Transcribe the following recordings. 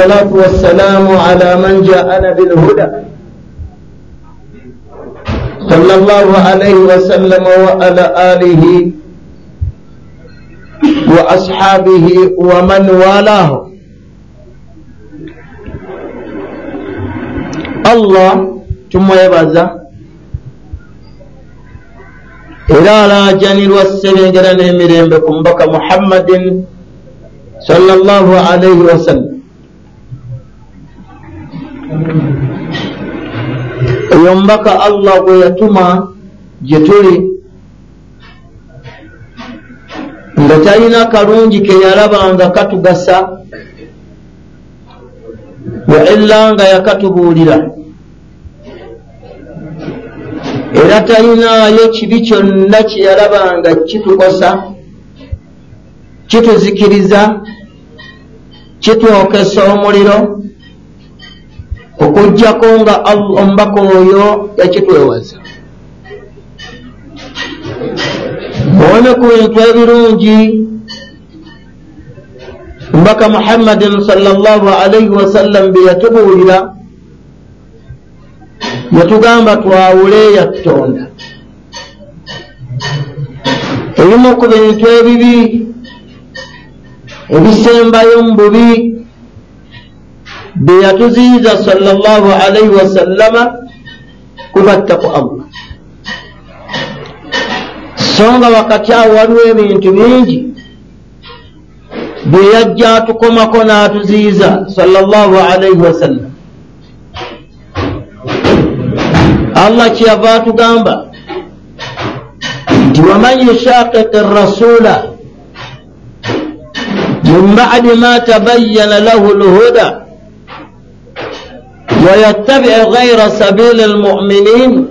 والصلاة والسلام على من جاءنا بالهدى. صلى الله عليه وسلم وعلى آله وأصحابه ومن والاه. Allah tumwebaza era alaajanirwa serengera n'emirembe ku mubaka muhammadin sallallahu alaihi wasallam eyo mbaka allah gwe yatuma gye tuli. Nga talina kalungi ke yalaba nga katugasa wa illa nga yakatubuulira. Era talinaayo kibi kyonna kye yalaba nga kitukosa kituzikiriza kitwokesa omuliro okugjako nga omubaka oyo yakitwewaza muwone ku bintu ebirungi. Mbaka muhammadin salllah alaihi wasallam bye yatubuulira yatugamba twawule yatutonda ebimu ku bintu ebibi ebisembayo mu bubi bye yatuziyiza salllah alaihi wasallama kubatta ku allah so nga wakati awo waliwo ebintu bingi bye yajja atukomako n'atuziyiza salllah alaihi wasallam allah kyeyava atugamba nti waman yushaqiqi rasula min badi ma tabayana lahu lhuda ويتبع غير سبيل المؤمنين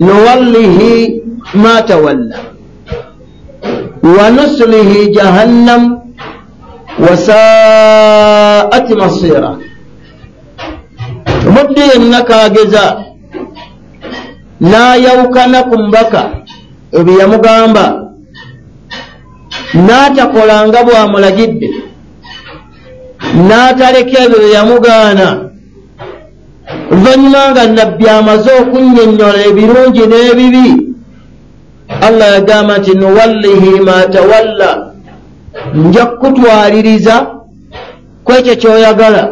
نوله ما تولى ونسله جهنم وساءت مصيره. muddi yenna kaageza n'ayawukana ku mbaka ebyo yamugamba n'atakolanga bw'amulagidde n'ataleka ebyo bye yamugaana oluvannyuma nga nabbi amaze okunnyonnyola ebirungi n'ebibi allah yagamba nti nuwallihi ma tawalla. Nja kukutwaliriza ku ekyo kyoyagala.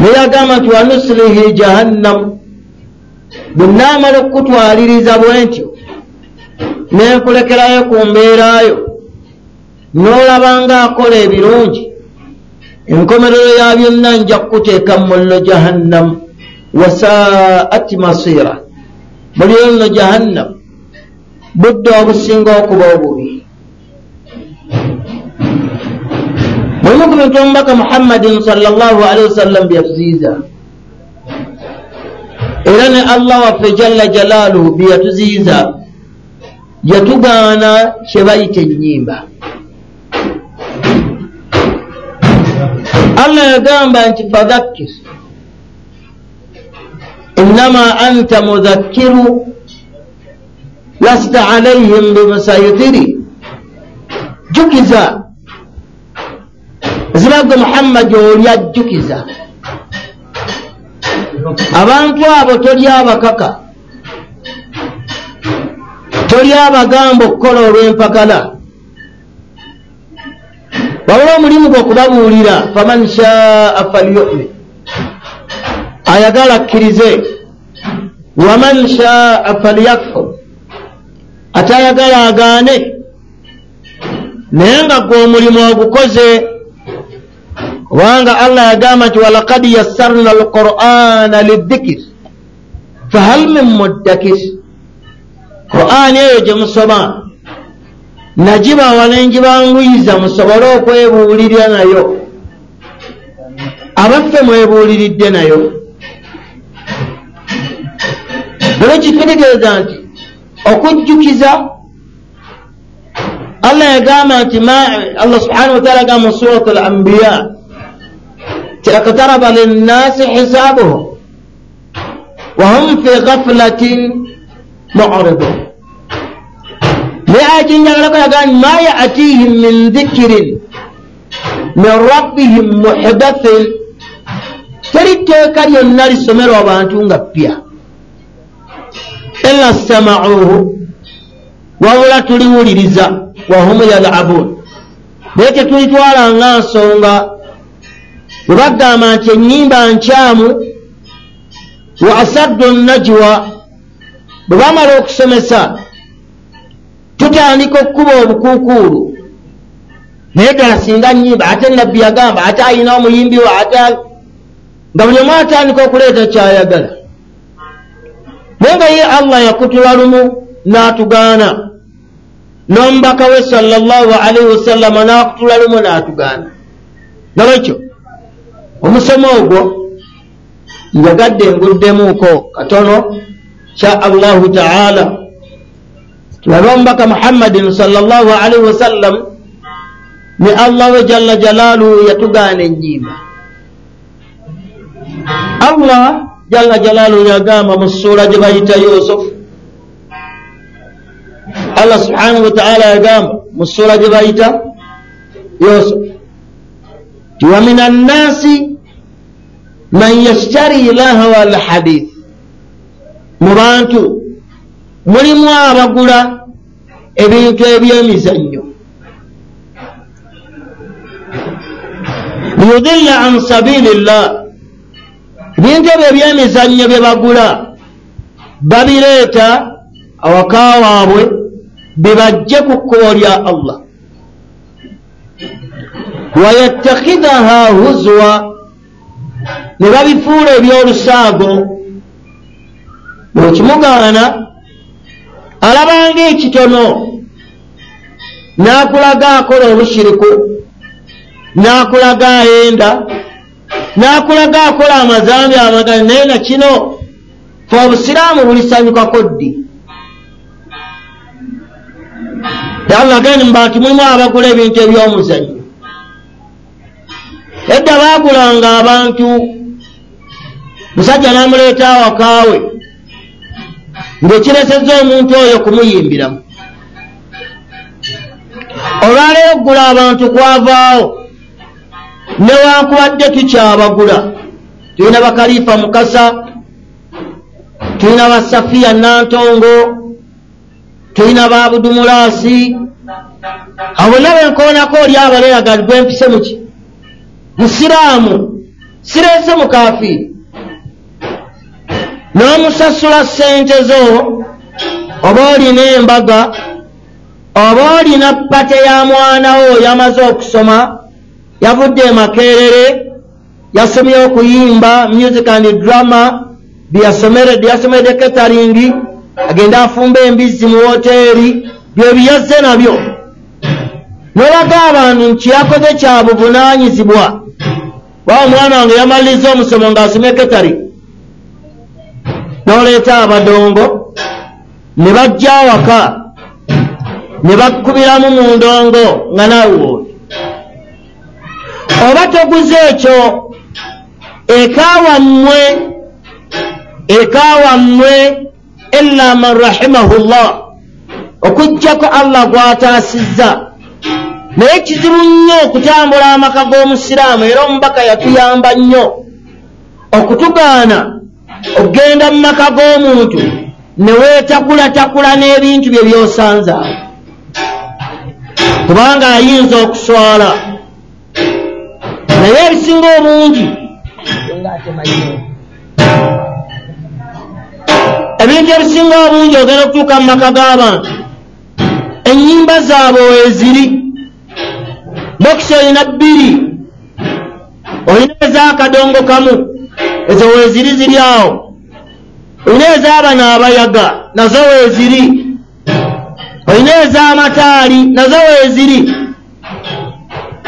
Neyagamba nti wanusilihi jahannamu bwenaamala okukutwaliriza bwe ntyo nenkulekerayo ku mbeerayo n'olabanga akola ebirungi enkomerero ya byonna nja kukuteeka mu muliro jahannamu wasaati masiira muliro nno jahannamu budde obusinga okuba obubi mulimu ku bintu omubaka muhammadin salllahu alihi wasallam byatuziyiza era ne allah waffe jalla jalaaluhu byeyatuziyiza yatugaana kye bayita ennyimba allah yagamba nti fadhakkir innama anta mudhakkiru lasta alaihim bimusayitiri jukiza zibagwe muhammadi oli ajjukiza abantu abo toli abakaka toli abagamba okukola olw'empakala wabula omulimu gwe okubabuulira faman shaa falyumin. Ayagala akkirize waman shaa falyakfur. Ate ayagala agaane naye nga gwe omulimu ogukoze kubanga allah yagamba nti walakad yassarna alqur'ana lidhikir fahal min muddakir qur'ani eyo gye musoma nagibawa nengibanguyiza musobole okwebuulirira nayo. Abaffe mwebuuliridde nayo. Bwe kitegeeza nti okujjukiza allah yagamba nti allah subhanahu wataala agamba mu surat al ambiya ti aktaraba linnasi hisabuhum wahum fi ghaflatin muridun naye ajinjagalako yagamba nti ma yaatihim min dhikirin min rabbihim muhdathin teri tteeka lyonna lisomerwa abantu nga ppya illa stamauhu wabula tuliwuliriza wahum yalabun. Naye tetulitwala nga nsonga bwe bagamba nti ennyimba nkyamu wa asaddu najwa bwe bamala okusomesa tutandika okukuba obukuukuulu. Naye ddala singa nyimba ate nabbi yagamba ate ayina omuyimbi we ate nga buli omu atandika okuleeta kyayagala. Naye nga ye allah yakutula lumu n'atugaana. N'omubaka we sallallahu alaihi wasallama n'akutula lumu n'atugaana. Nolwekyo omusomo ogwo njagadde nguddemuuko katono kya allahu taala tulabe omubaka muhammadin sallallahu alaihi wasallam ne allah we jalla jalaaluhu yatugaana ennyimba allah jalla jalaaluhu yagamba mu ssuula gye bayita yusufu allah subhanahu wataala yagamba mu ssuula gye bayita yusufu ti wa min annaasi man yashtari lahwa alhadith mu bantu mulimu abagula ebintu ebyemizannyo. Liyudilla an sabilillah. Ebintu ebyo ebyemizannyo bye bagula babireeta awaka waabwe bibajje ku kkubo lya allah. Wayattakhidaha huzwa ne babifuula ebyolusaago bwekimugaana alabanga ekitono. N'akulaga akola obushiriku n'akulaga ayenda n'akulaga akola amazambi amagani naye na kino fe obusiraamu bulisanyukako ddi? Allah gani mubantu mulimu abagula ebintu ebyomuzanyo edda baagulanga abantu musajja n'amuleeta awakaawe ng'ekiresezza omuntu oyo kumuyimbiramu. Olwaleero okugula abantu kwavaawo newankubadde tukyabagula. Tulina bakalifa mukasa tulina basafiya nantongo tulina babudumulaasi abonna benkoonako oli abaleeraga gwempise muki musiraamu sireese mukafiiri n'omusasula ssente zo oba olina embaga oba olina pate ya mwanawo yamaze okusoma yavudde emakerere yasomyewo okuyimba music and drama byeyasomeredde yasomedde ketaringi agenda afumba embizzi mu woteeri byebiyazze nabyo. Nolaga abantu nti yakoze kya buvunanyizibwa wa omwana wange yamaliriza omusomo ng'asomye ketari n'oleeta abadongo ne bajja awaka. Ne bakkubiramu mu ndongo nga naawe oba toguze ekyo ekawammwe ekawammwe illa man rahimahu llah okugjako allah gw'ataasizza. Naye kizibu nnyo okutambula amaka g'omusiraamu era omubaka yatuyamba nnyo. Okutugaana okgenda mu maka g'omuntu ne weetakulatakula n'ebintu bye byosanza. Kubanga ayinza okuswala. Naye ebisinga obungi ebintu ebisinga obungi ogenda okutuuka mu maka g'abantu ennyimba zaabwe weeziri bokisi olina bbiri olina ez'akadongo kamu ezo weeziri ziri awo. Olina ez'abano abayaga nazo weeziri olina ez'amataali nazo weeziri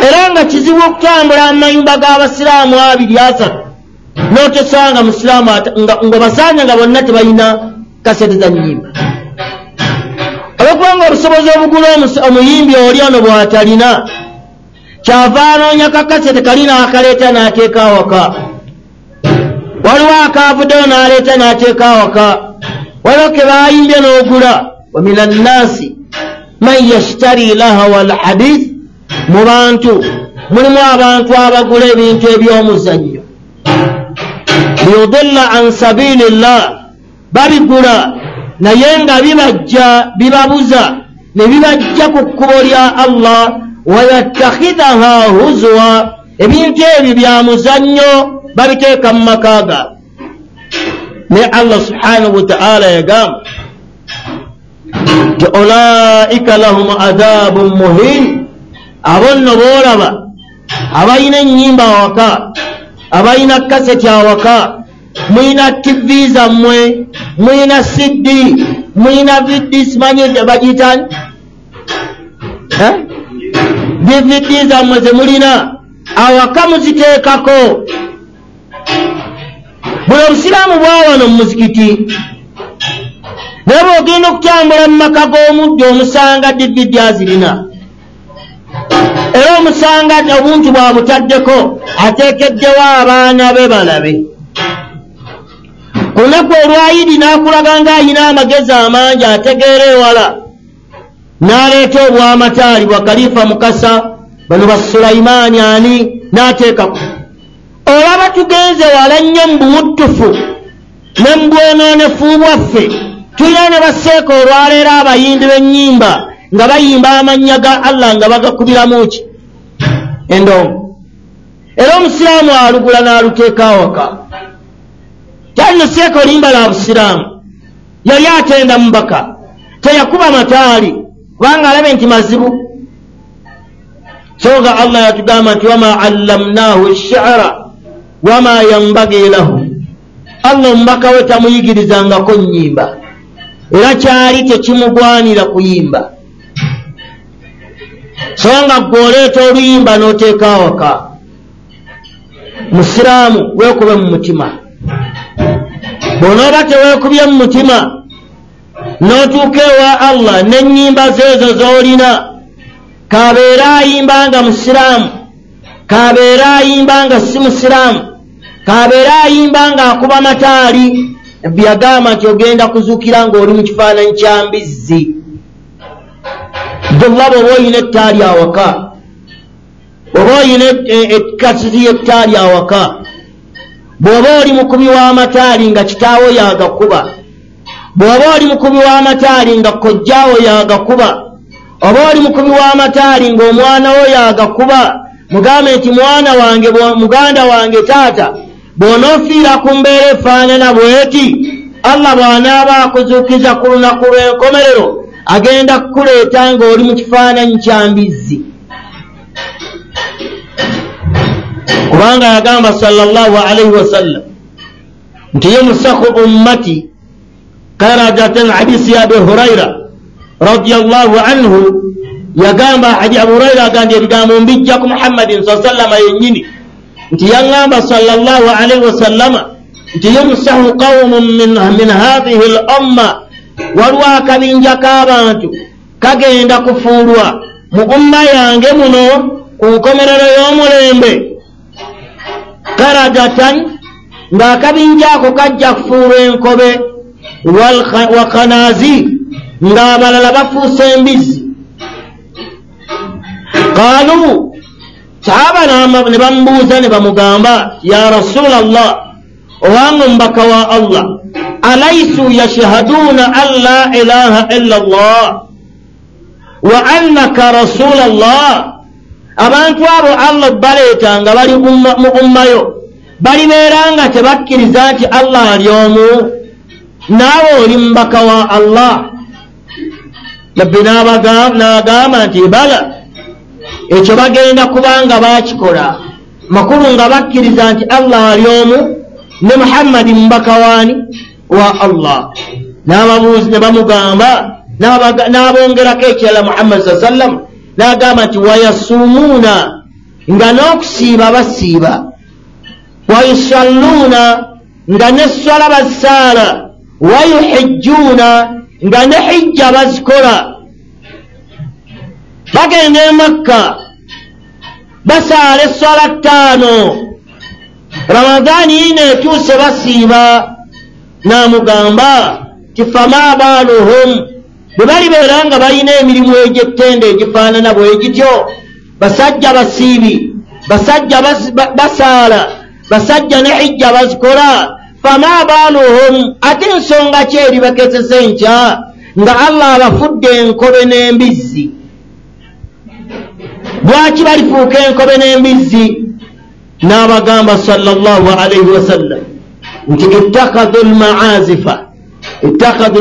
era nga kizibu okutambula mu mayumba g'abasiraamu abiri asatu n'otosanga musiraamu nga basanya nga bonna tebalina kasete za nnyimba. Olwokubanga obusobozi obugula omuyimbi oli ono bw'atalina kyava anoonya kakasete kali n'akaleeta n'ateeka awaka waliwo akaavuddeyo n'aleeta n'ateeka awaka. Waliwo ke baayimbye n'ogula. Wa min annaasi man yashtari lahawa alhadith mu bantu. Mulimu abantu abagula ebintu eby'omuzannyo. Liyudilla an sabilillah babigula. Naye nga bibajja bibabuza ne bibajja ku kkubo lya allah wayattakhidhaha huzwa. Ebintu ebyo bya muzannyo mu maka gaabwe naye allah subhanahu wataala yagamba nti ulaika lahum adhabun muhin. Abo nno boolaba abalina ennyimba awaka abalina kaseti awaka mulina tivi zammwe mulina siddi. Mulina vidi simanyi bagitani dividi zammwe zemulina awaka muziteekako buli obusiraamu bwawano mu muzikiti naye bwogenda okutambula mu maka g'omuddo omusanga dividi azirina. Era omusanga obuntu bwabutaddeko ateekeddewo abaana be balabe. Ku lunaku olwayidi n'akulaga ng'ayina amagezi amangi ategeera ewala n'aleeta obwamataali bwa kalifa mukasa bano ba sulaimaani ani n'ateekaku olaba tugenze wala nnyo mu buwuttufu ne mu bwonoonefu bwaffe. Tulina ne baseeka olwaleero abayimbi b'ennyimba nga bayimba amannya ga allah nga bagakubiramu ki? Endongo. Era omusiraamu alugula n'aluteeka awaka. Kyalino seeka olimba lwa busiraamu. Yali atenda mubaka teyakuba mataali kubanga alabe nti mazibu. So nga allah yatugamba nti wama allamnahu shara wama yambagi lahu. Allah omubaka we tamuyigirizangako nnyimba. Era kyali tekimugwanira kuyimba. So nga gweoleeta oluyimba n'oteeka awaka musiraamu weekube mu mutima. Bw'onooba teweekubye mu mutima n'otuuka ewa allah n'ennyimba zeezo z'olina kabeere ayimba nga musiraamu kabeere ayimba nga si musiraamu kabeere ayimba ng'akuba mataali nabbi yagamba nti ogenda kuzuukira ng'oli mu kifaananyi kya mbizzi. Jolaba oba oyina ettaali awaka oba oyina ekasiri yettaali awaka bw'oba oli mukubi w'amataali nga kitaawo yagakuba bw'oba oli mukubi w'amataali nga kojjaawo yagakuba oba oli mukubi w'amataali ng'omwana wo yagakuba mugambe nti mwana wange muganda wange taata bw'onoofiira ku mbeera efaanana bweti allah bw'anaaba akuzuukiza ku lunaku lw'enkomerero agenda kukuleeta ng'oli mu kifaananyi kya mbizzi. Kubanga yagamba sallallahu alaihi wasallam nti yumsaku ummati karajatan hadisi ya abi huraira radiallahu anhu. Yagamba abu huraira agambye ebigambo mbijjaku muhammadin sa sallama yennyini nti yaŋŋamba sallallahu alaihi wasallama nti yumsahu qaumun min hathihi l umma waliwo akabinja k'abantu kagenda kufuulwa mu umma yange muno ku nkomerero y'omulembe. Karagatan ng'akabinja ako kajja kufuulwa enkobe. Wa kanazi ng'abalala bafuusa embizi qaalu saaba ne bamubuuza ne bamugamba ya rasula allah owanga omubaka wa allah alaisu yashhaduuna an la ilaha illa allah wa annaka rasula allah abantu abo allah baleeta nga bali mu ummayo balibeera nga tebakkiriza nti allah ali omu naawe oli mubaka wa allah. Nabbi n'agamba nti bala ekyo bagenda kubanga bakikola. Makulu nga bakkiriza nti allah ali omu ne muhammadi mubaka waani? Wa allah. N'ababuuzi ne bamugamba n'abongerako ekirala muhammadi saa sallam n'agamba nti wayasuumuuna nga n'okusiiba basiiba. Wayusalluuna nga n'esswala basaala wayuhijjuuna nga ne hijja bazikola bagenda e makka. Basaala esswala ttaano ramadaani yina etuuse basiiba n'amugamba ti fama baaluhum bwe balibeera nga balina emirimu egy'ettende egifaanana bwe gityo basajja basiibi basajja basaala basajja ne hijja bazikola fama baaluhum ate ensonga ki eri bakezesa enkya nga allah abafudde enkobe n'embizzi lwaki balifuuka enkobe n'embizzi n'abagamba salllah alaihi wasallam nti ittakhadhu lmaazifa ittakhadhu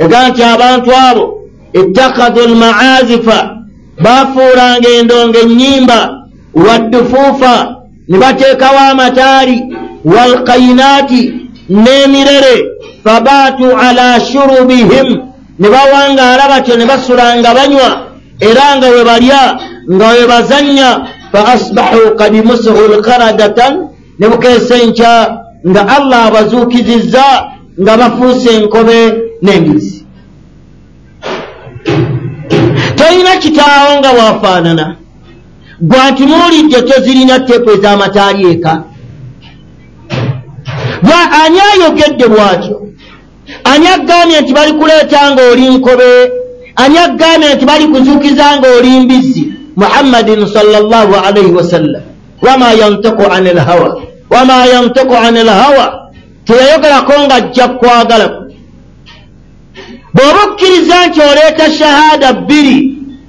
yagaa nti abantu abo ittakhadhu lmaazifa bafuulanga endongo ennyimba waddufuufa ne bateekawo amataali walkainaati n'emirere fabaatu ala shurubihim ne bawangaala batyo ne basulanga banywa era nga we balya nga we bazanya fa asbahu kad musuhu lkaradatan ne bukeesa enkya nga allah abazuukizizza nga bafuuse enkobe n'embizi tolina kitaawo nga bwafaanana gwantunuulidde tozirina teepu ez'amataali eka. Ani ayogedde bw'atyo? Ani agambye nti bali kuleeta nga oli nkobe? Ani agambye nti bali kuzuukiza nga oli mbizzi muhammadin salllah alaihi wasallam. Wama yantiku ani lhawa wama yantiku ani lhawa teyayogerako nga ajja kwagala bw'oba okkiriza nti oleeta shahaada bbiri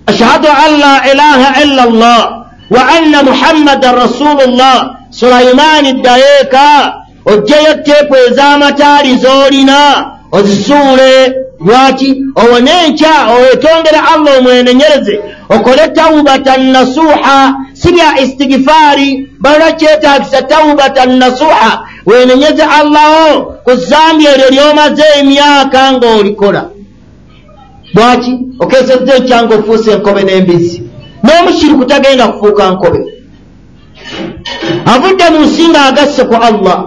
ashhadu an la ilaha illa llah wa anna muhammadan rasulullah. Sulaimaani ddayeeka ojjeyo teepu ez'amataali z'olina ozisuule lwaki owone enkya owetongere allah omwenenyereze okole taubatan nasuha si bya istigifaari balina kyetaagisa taubatan nasuha wenenyeze allaho ku zambi eryo lyomaze emyaka ng'olikola. Lwaki? Okesezza ekyanga ofuusa enkobe n'embizzi. N'omushiriku tagenda kufuuka nkobe. Avudde mu nsi ng'agasse ku allah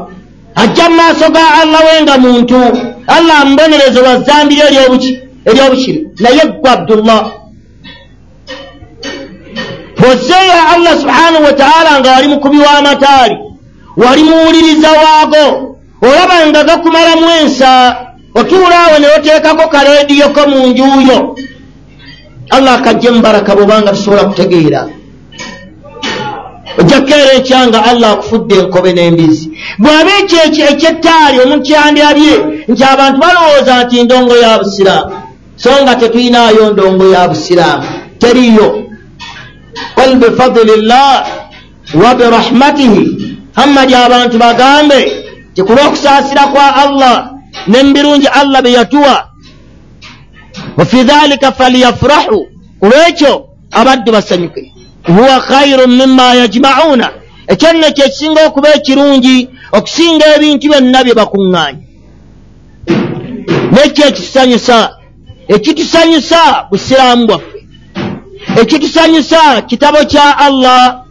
ajja mu maaso ga allah we nga muntu allah amubonereze lwa zambi lyo ery'obushiri naye gwe abdullah bw'ozzeeyo allah subhanahu wataala nga wali mukubi w'amataali wali muwuliriza waago olaba nga gakumalamu ensa otuulaawo ne oteekako kaleediyoko mu njuuyo allah akajje mubaraka bwobanga tusobola kutegeera ojja kukeera ekyanga allah akufudde enkobe n'embizi. Bw'aba ekyo ekyettaali omuntu kyandyabye nti abantu balowooza nti ndongo ya busiraamu. So nga tetuyinaayo ndongo ya busiraamu. Teriyo. Qul bifadli llah wa birahmatihi hammadi abantu bagambe ti kuba okusaasira kwa allah nembirungi allah bye yatuwa wafi dhalika falyafrahu. Kulwekyo abaddu basanyuke huwa khairu mima yajmauna. Ekyo nno kyekisinga okuba ekirungi okusinga ebintu byonna bye bakuŋŋaanya. Nekyo ekitusanyusa ekitusanyusa busiraamu bwaffe. Ekitusanyusa kitabo kya allah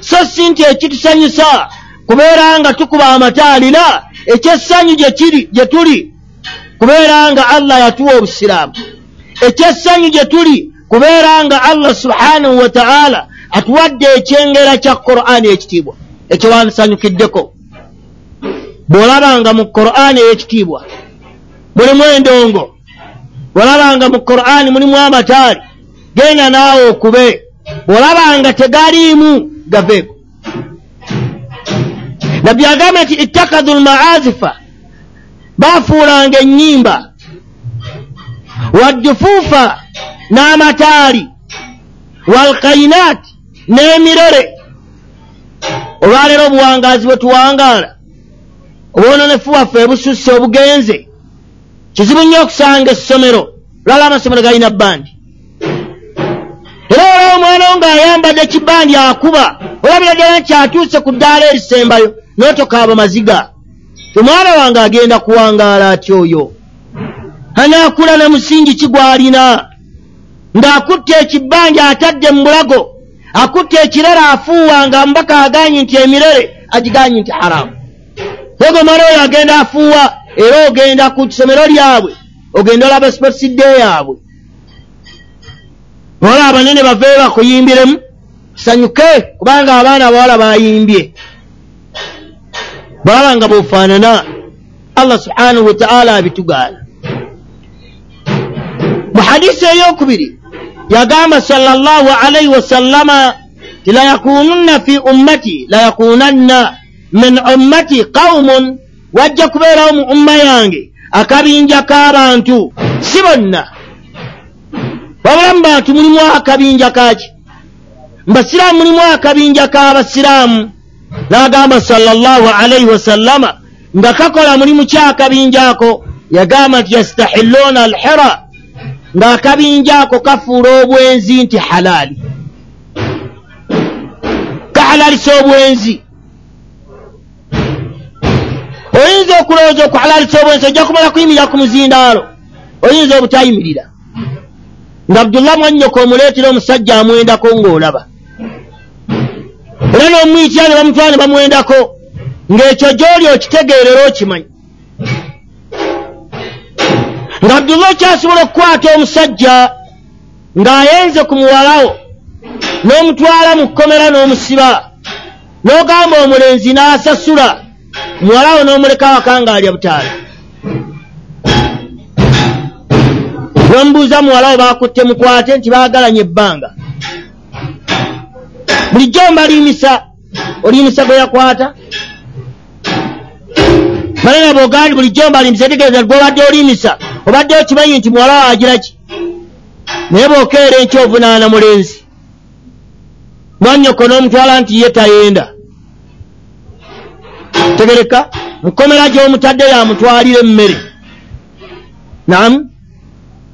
so si nti ekitusanyusa kubeera nga tukuba amataalira ekyessanyu gye tuli kubeera nga allah yatuwa obusiraamu. Ekyessanyu gye tuli kubeera nga allah subhanahu wataala atuwadde ekyengera kya qur'ani ekitiibwa. Ekyo wansanyukiddeko bw'olabanga mu qur'ani ey'ekitiibwa mulimu endongo. Bw'olabanga mu qur'ani mulimu amataali. Genda naawe okube. Bw'olabanga tegaliimu gaveeko. Nabbi agambye nti ittakadhu lmaazifa baafuulanga ennyimba. Waddufuufa n'amataali walkainaati n'emirere olwaleero obuwangaazi bwe tuwangaala obwononefu bwaffe ebususse obugenze kizibu nnyo okusanga essomero lwala amasomero galina bandi. Era olaba omwana wo ng'ayambadde kibandi akuba olabira ddala nti atuuse ku ddaala erisembayo n'otokaaba maziga. Omwana wange agenda kuwangaala ati oyo? Anaakula ne musingi kigwalina ng'akutte ekibanja atadde mu bulago akutte ekirere afuuwa nga mbaka aganyi nti emirere agiganyi nti haramu. Naye omwana oyo agenda afuuwa era ogenda ku ssomero lyabwe ogenda olaba siposidde yaabwe. Bawala abanene baveeyo bakuyimbiremu sanyuke kubanga abaana abawala bayimbye. Bwaba nga bwefaanana allah subhanahu wataala abitugaana mu hadisi eyokubiri yagamba salllahu alaihi wasallama ti layakununna fi ummati layakunanna min ummati qaumun wajja kubeerawo mu umma yange akabinja k'abantu si bonna wabula mu bantu mulimu akabinja kaki mbasiraamu mulimu akabinja k'abasiraamu n'agamba sallallahu alaihi wasallama nga kakola mulimu kyakabinja ako yagamba nti yastahilluuna alhira ng'akabinja ako kafuula obwenzi nti halaali kahalalisa obwenzi. Oyinza okulowooza okuhalalisa obwenzi ojja kumala kuyimirira ku muzindaalo oyinza obutayimirira nga abdullah mwanyoko omuleetera omusajja amwendako ng'olaba. Era n'omuyitira ne bamutwala ne bamwendako ng'ekyo gy'oli okitegeerera okimanyi nga abdullah okyasobola okukwata omusajja ng'ayenze ku muwalawo n'omutwala mu kkomera n'omusiba n'ogamba omulenzi n'asasula muwalawo n'omuleka waka ng'alya butaala nomubuuza muwalawo bakutte mukwate nti baagalanye ebbanga. Bulijjo mbalimisa olimisa gwe yakwata? Balena bwogandi bulijjo mbalimisa tegeeza gwobadde olimisa obadde okimanyi nti muwalawo agira ki? Naye bw'okeera enkyovunaana mulenzi mwanyoko n'omutwala nti ye tayenda. Tegereka mukomera gy'omutadde yamutwalira emmere. Namu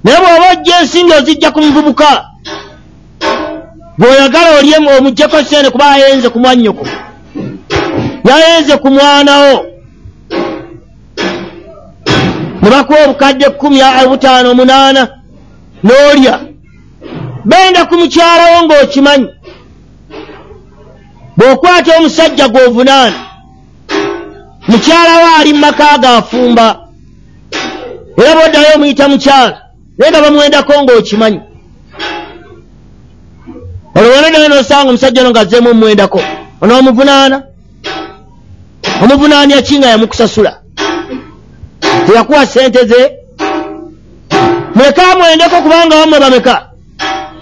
naye bw'oba ojja ensimbi ozijja ku muvubuka bw'oyagala olye omuggyeko sente kuba ayenze ku mwannyoko yayenze ku mwanawo ne bakuwa obukadde kkumi butaano munaana n'olya. Benda ku mukyalawo ng'okimanyi. Bw'okwata omusajja gw'ovunaana mukyalawo ali mumaka gaafumba era bwoddayo omuyita mukyala naye nga bamwendako ng'okimanyi. Olwona naye nosanga omusajja ono ng'azzeemu omwendako onoomuvunaana? Omuvunaanya ki nga yamukusasula teyakuwa sente ze. Muleke amwendeko kubanga wamwe bameka.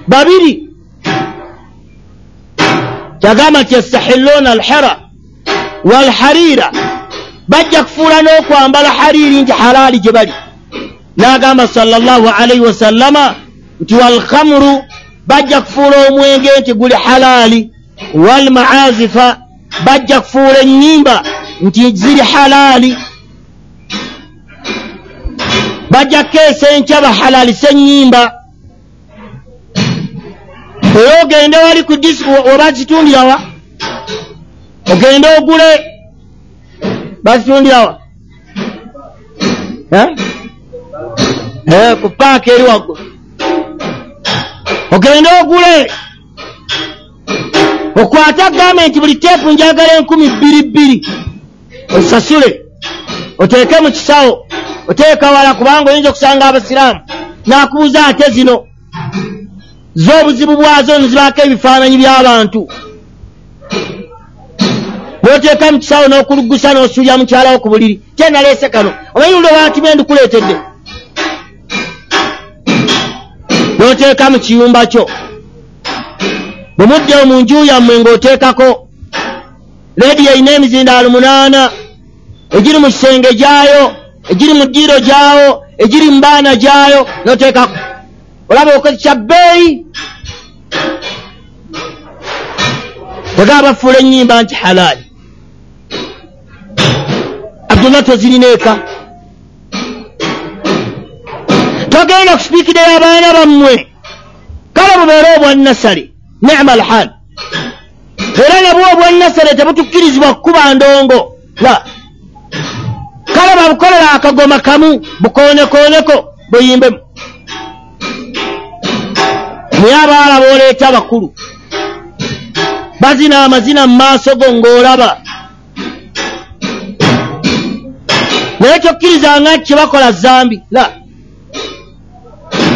Babiri. Kyagamba nti yastahilluuna alhira walharira. Bajja kufuula n'okwambala hariri nti halaali gye bali. N'agamba sallallahu alaihi wasallama nti walkhamru. Bajja kufuula omwenge nti guli halaali. Walmaazifa. Bajja kufuula ennyimba nti ziri halaali bajja kukeesa enkya bahalalise ennyimba era ogende wali ku disi oba zitundirawa ogende ogule. Bazitundirawa ku paaka eri waggulu. Ogende ogule. Okwate gavumenti buli teepu njagala enkumi bbiri bbiri. Osasule oteeke mu kisawo. Oteeka wala kubanga oyinza okusanga abasiraamu. Nakubuuza ate zino. Z'obuzibu bwazo nizibaako ebifaananyi by'abantu. Bwoteeka mu kisawo n'okulugusa n'osuulya mukyalawo ku buliri kyenaleese kano. Omanyi lulo bantume ndikuleetedde? N'oteeka mu kiyumba kyo. Bwe muddewo mu nju yammwe ng'oteekako. Leediyo erina emizindaalo munaana egiri mu kisenge gyayo egiri mu ddiiro gyawo egiri mu baana gyayo n'oteekako olaba okozi kya bbeeyi? Tegaba bafuula ennyimba nti halaali abdullah tozirina eka togenda kusipiikirira abaana bammwe. Kale bubeere obwannasale. Nicma alhal era nabwo obwannasale tebutukkirizibwa kukuba ndongo. La kale babukolera akagoma kamu bukonekoneko buyimbemu naye abaala booleeta abakulu bazina amazina mu maaso go ng'olaba. Naye tokkirizanga nti kyebakola zambi la.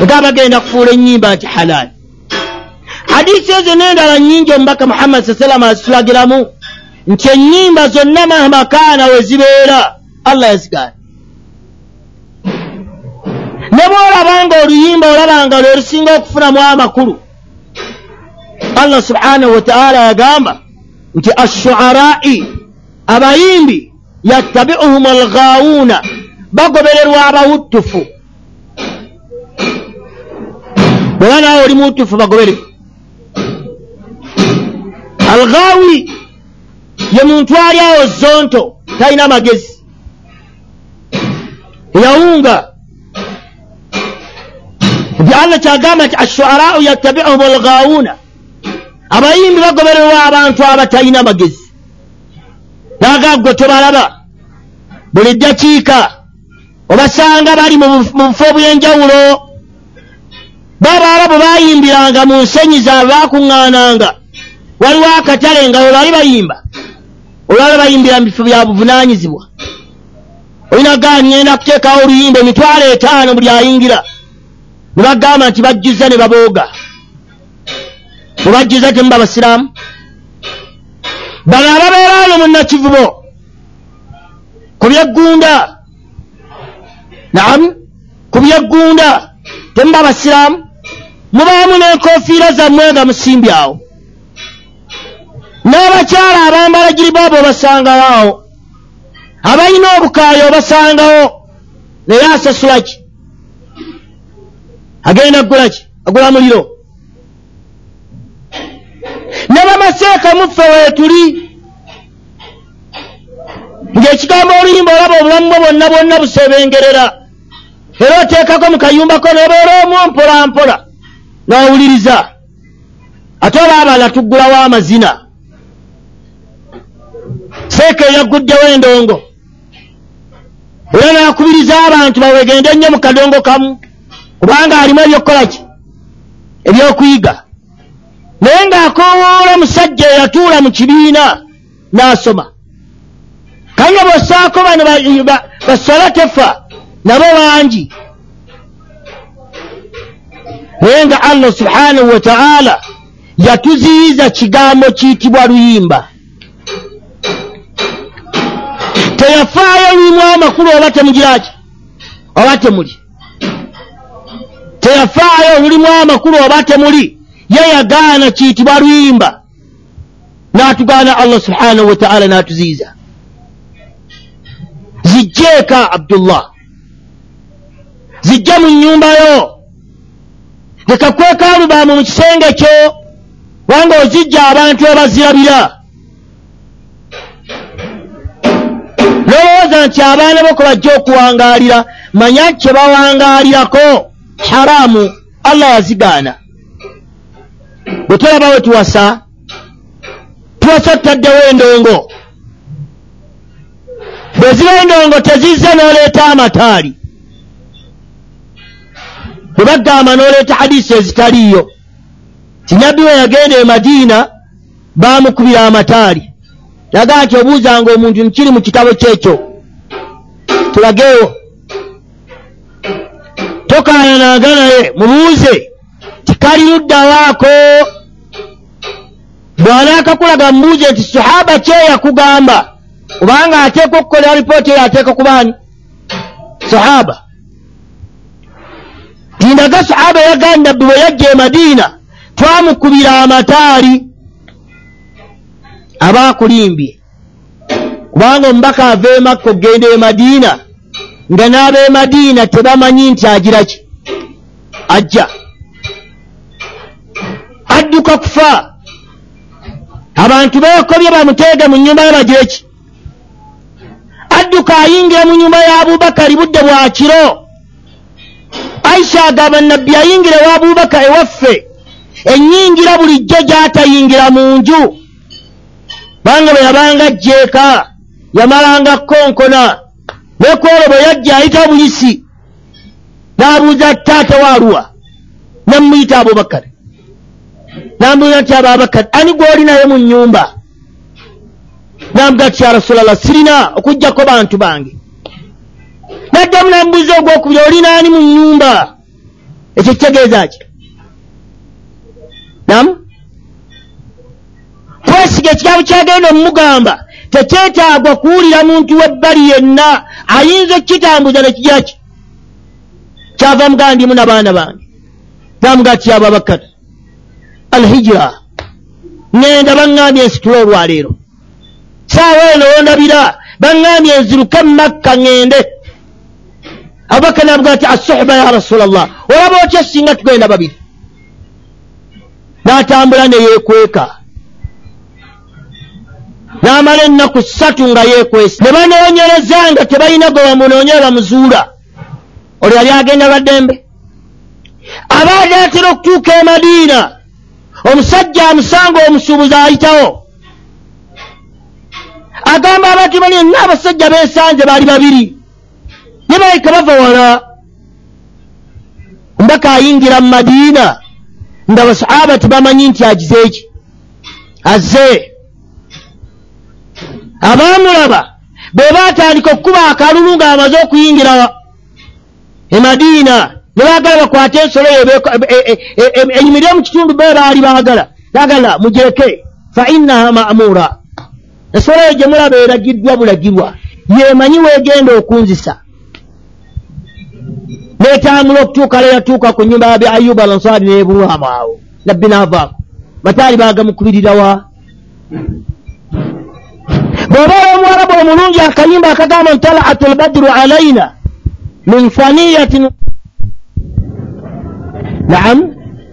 Ega bagenda kufuula ennyimba nti halaali hadisi ezo n'endala nnyingi omubaka muhammad saa salama azitulagiramu nti ennyimba zonna mahmakaana we zibeera allah yazigaana. Ne bw'olaba nga oluyimba olaba nga lwe lusinga okufunamu amakulu allah subhanahu wataala yagamba nti ashuarai abayimbi yattabiuhum alghawuuna bagobererwa abawuttufu. Bweba nawe oli muwuttufu bagobere alghawi ye muntu ali awo zonto talina magezi. Eyawunga allah kyagamba nti ashuarau yattabiuhum alghawuuna abayimbi bagobererwa abantu abatalina magezi. Naga gwe tobalaba. Buli ddakiika obasanga bali mu bufo bw'enjawulo babaala bwe bayimbiranga mu nsenyi zaabwe bakuŋŋaananga waliwo akatale nga we bali bayimba olwala bayimbira mu bifo bya buvunaanyizibwa. Olina gaa ŋŋenda kuteekawo oluyimba emitwalo etaano buli ayingira. Ne bagamba nti bajjuza ne babooga. Bwe bajjuza temuba basiraamu bano ababeera ano munnakivubo ku byeggunda. Naamu ku byeggunda temuba basiraamu mubaamu n'enkofiira zammwe nga musimbye awo n'abakyala abambala giribaabo obasangawo. Awo abalina obukaayo obasangawo. Naye asasula ki? Agenda kugula ki? Agula muliro. Ne bamaseeka muffe weetuli ng'ekigambo oluyimba olaba obulamu bwo bwonna bwonna busebengerera. Era oteekako mu kayumbako nobeera omu mpola mpola. N'owuliriza ate oba abala tuggulawo amazina seeka eyagguddewo endongo. Era n'akubiriza abantu bawegende nnyo mu kadongo kamu kubanga alimu ebyokukola ki? Ebyokuyiga. Naye ng'akoowoola musajja eyatuula mu kibiina n'asoma. Kanye bw'ossaako bano basola tefa nabo bangi. Naye nga allah subhanahu wa ta'ala yatuziyiza kigambo kiyitibwa luyimba teyafaayo lulimu amakulu oba temugiraki? Oba temuli? Teyafaayo lulimu amakulu oba temuli? Ye yagaana kiyitibwa luyimba. N'atugaana allah subhanahu wa ta'ala n'atuziyiza. Zijjeeka abdullah. Zijje mu nnyumbayo leka kwekaalubaamu mu kisenge kyo. Wanga ozijja abantu abazirabira lowooza nti abaana bo kwe bajja okuwangaalira manya kye bawangaalirako. Haraamu allah yazigaana. Bwe tolaba we tuwasa tuwasa tutaddewo endongo. Bwe ziba endongo tezizze n'oleeta amataali. Bwe bagamba n'oleeta hadisi ezitaliiyo tinabbi we yagenda e madiina baamukubira amataali yagaa nti obuuzanga omuntu nkiri mu kitabo kyekyo. Tulageewo tokaayanaga naye mubuuze tikali luddawaako bw'anaakakulaga mubuuze nti sahaba kye yakugamba kubanga ateeka okukolera lipooti eyo ateeka kubaani sahaba tindaga sahaba yagamba nabbi bwe yajja e madiina twamukubira amataali aba akulimbye kubanga omubaka ava e makka okgenda e madiina nga n'ab'e madiina tebamanyi nti agira ki? Ajja. Adduka kufa. Abantu beekobye bamuteege mu nnyumba ye bagire ki? Adduka ayingira mu nyumba ya abubakari budde bwa kiro. Aisha agamba nabbi ayingira ewa abubaka ewaffe. Ennyingira bulijjo gy'atayingira mu nju banga bwe yabanga ajjeeka yamalanga konkona nekwolwo bwe yajja ayita buyisi n'abuuza taata waaluwa namuyita abubakari nambuuza nti ababakari ani gw'oli naye mu nnyumba? Namuga ti ya rasulallah sirina okugjako bantu bange. Naddamu namubuuza ogwokubiri olina ani mu nnyumba? Ekyo kitegeeza ki? Namu kwesiga ekigambo kyagenda omumugamba tekyetaagwa kuwulira muntu w'ebbali yenna ayinza okukitambuza nekigira ki? Kyava mugamba ndimu n'abaana bange. Namuga ti ababakari alhijira ŋŋenda baŋŋambye ensitula olwaleero. Saawa eno wondabira baŋŋambye nziruke mumakka ŋŋende. Abubakar nabuga nti assuhba ya rasula llah olaba otya singa tugenda babiri? N'atambula neyeekweka n'amala ennaku ssatu nga yeekwese. Ne banoonyereza nga tebalina gwe bamunoonye bamuzuula. Olyo yali agenda lwaddembe abaali atera okutuuka e madiina omusajja amusanga omusuubuzi ayitawo. Agamba abantu bali enna abasajja beesanze baali babiri. Ne baika bava wala. Mbaka ayingira mu madiina nga basahaba tebamanyi nti agize eki azze abaamulaba be baatandika okukuba akalulu ng'amaze okuyingira e madiina ne baagala bakwate ensolo eyo eyimirire mu kitundu be baali baagala. Baagala mugireke fa innaha ma'muura. Ensolo eyo gye mulaba eragiddwa bulagirwa yeemanyi weegenda okunzisa. Neetambula okutuuka leyatuuka ku nyumba yabi ayuba alansaari neebulwamu awo. Nabbi naavaako mataali baagamukubirirawa bw'oba omuwarabu omulungi akayimba akagamba ntalaat lbadru alaina min faniyatin. Naam.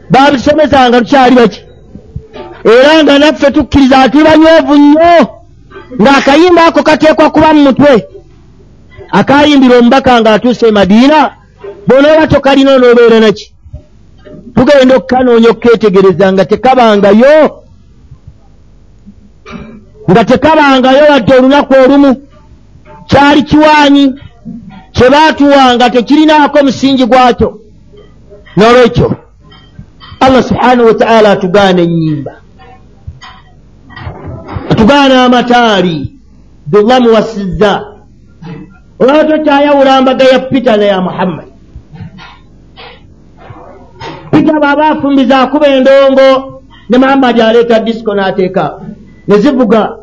Babisomesanga tukyali baki era nga naffe tukkiriza atuli banywevu nnyo ng'akayimba ako kateekwa kuba mu mutwe. Akayimbira omubaka ng'atuuse e madiina bw'onooba tokalina onoobeera naki tugenda okukanoonya okukeetegereza nga tekabangayo nga tekabangayo wadde olunaku olumu kyali kiwaanyi kye baatuwanga tekirinaako musingi gwakyo. N'olwekyo allah subhanahu wataala atugaana ennyimba. Atugaana amataali dullah muwasizza. Olaba tokyayawula mbaga ya pita neya muhammad. Pita baaba afumbiza akuba endongo ne muhammadi aleeta disiko n'ateeka ne zivuga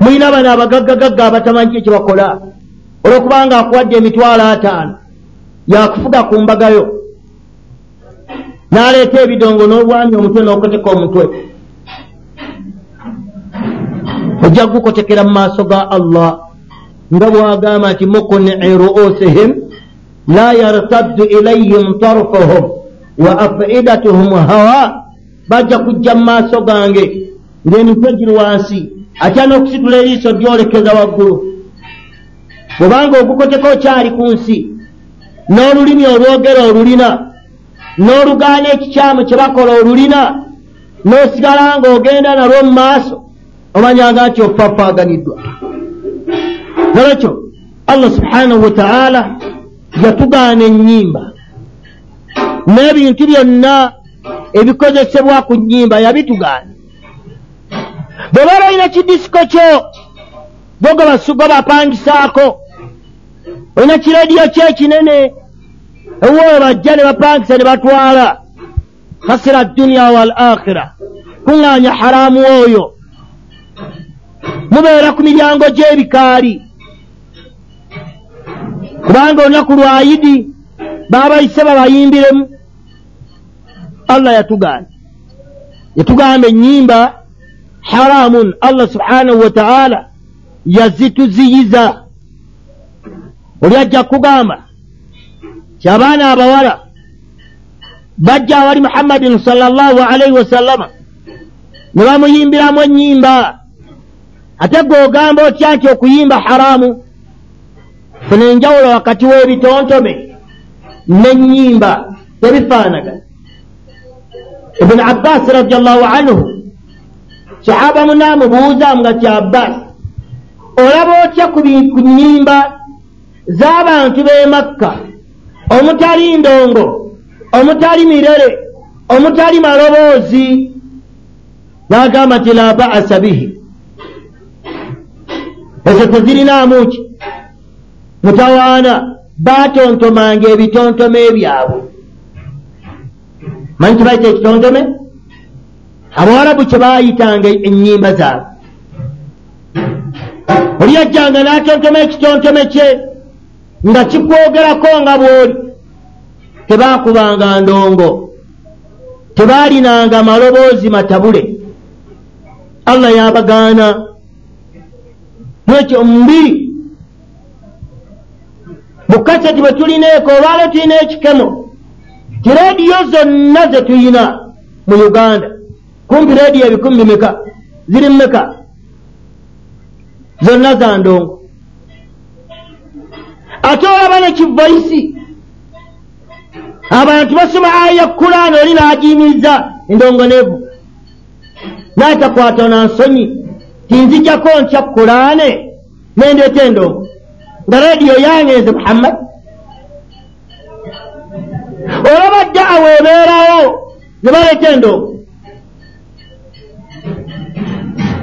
mulina bano abagaggagagga abatamanyi ki kyebakola olwokubanga akuwadde emitwalo ataano. Yakufuga ku mbagayo. N'aleeta ebidongo n'obwami omutwe n'okoteka omutwe. Ojja kugukotekera mu maaso ga allah nga bwagamba nti mukunici ruusihim la yartaddu ilayhim tarfuhum wa afidatuhum hawa bajja kujja mu maaso gange ng'emitwe giri wansi atya n'okusitula eriiso ryolekeza waggulu. Bwebanga ogukoteka okyali ku nsi n'olulimi olwogera olulina n'olugaana ekikyamu kye bakola olulina n'osigala ng'ogenda nalwo mu maaso omanyanga nti opapaaganiddwa nolwekyo allah subhanahu wataala yatugaana ennyimba n'ebintu byonna ebikozesebwa ku nnyimba yabitugaana bwe baba olina kidisiko kyo boga basuga bapangisaako. Olina kirediyo kyekinene ewooyo bajja ne bapangisa ne batwala. Khasira dduniya wal akhira kuŋŋaanya haramu oyo. Mubeera ku miryango gy'ebikaali. Kubanga olunaku lwayidi baabayise babayimbiremu allah yatugaana. Yatugamba ennyimba haramun. Allah subhanahu wataala yazituziyiza. Oli ajja kugamba ti abaana abawala bajja awali muhammadin salllahu alaihi wasallama ne bamuyimbiramu ennyimba. Ate gweogamba otya nti okuyimba haramu? Funa enjawulo wakati w'ebitontome n'ennyimba tebifaanagana ibuni abbasi radiallahu anhu. Sahaba munaamubuuzamu nga ti abbasi olaba otya ku nnyimba z'abantu b'e makka? Omutali ndongo omutali mirere omutali maloboozi? N'agamba nti la ba'asa bihi. Ezo tezirinaamu ki? Mutawaana baatontomanga ebitontome byabwe manyi kibayita ekitontome abawarabu kye baayitanga ennyimba zaabwe. Oli yajjanga n'atontoma ekitontome kye nga kikwogerako nga bw'oli. Tebaakubanga ndongo. Tebaalinanga maloboozi matabule. Allah yabagaana. Nekyo omubiri mukaseti bwe tulineeko olwalo tulina ekikemo ti rediyo zonna ze tuyina mu uganda. Kumpi rediyo ebikumi meka ziri mumeka zonna za ndongo. Ate olaba nekivoisi abantu basoma aya kulaani oli naagiyimiriza endongo nevu. Naatakwata nansonyi tinzijako ntya kulaane nendeeta endongo nga rediyo yangenze muhammad olaba daawa ebeerawo ne baleeta endongo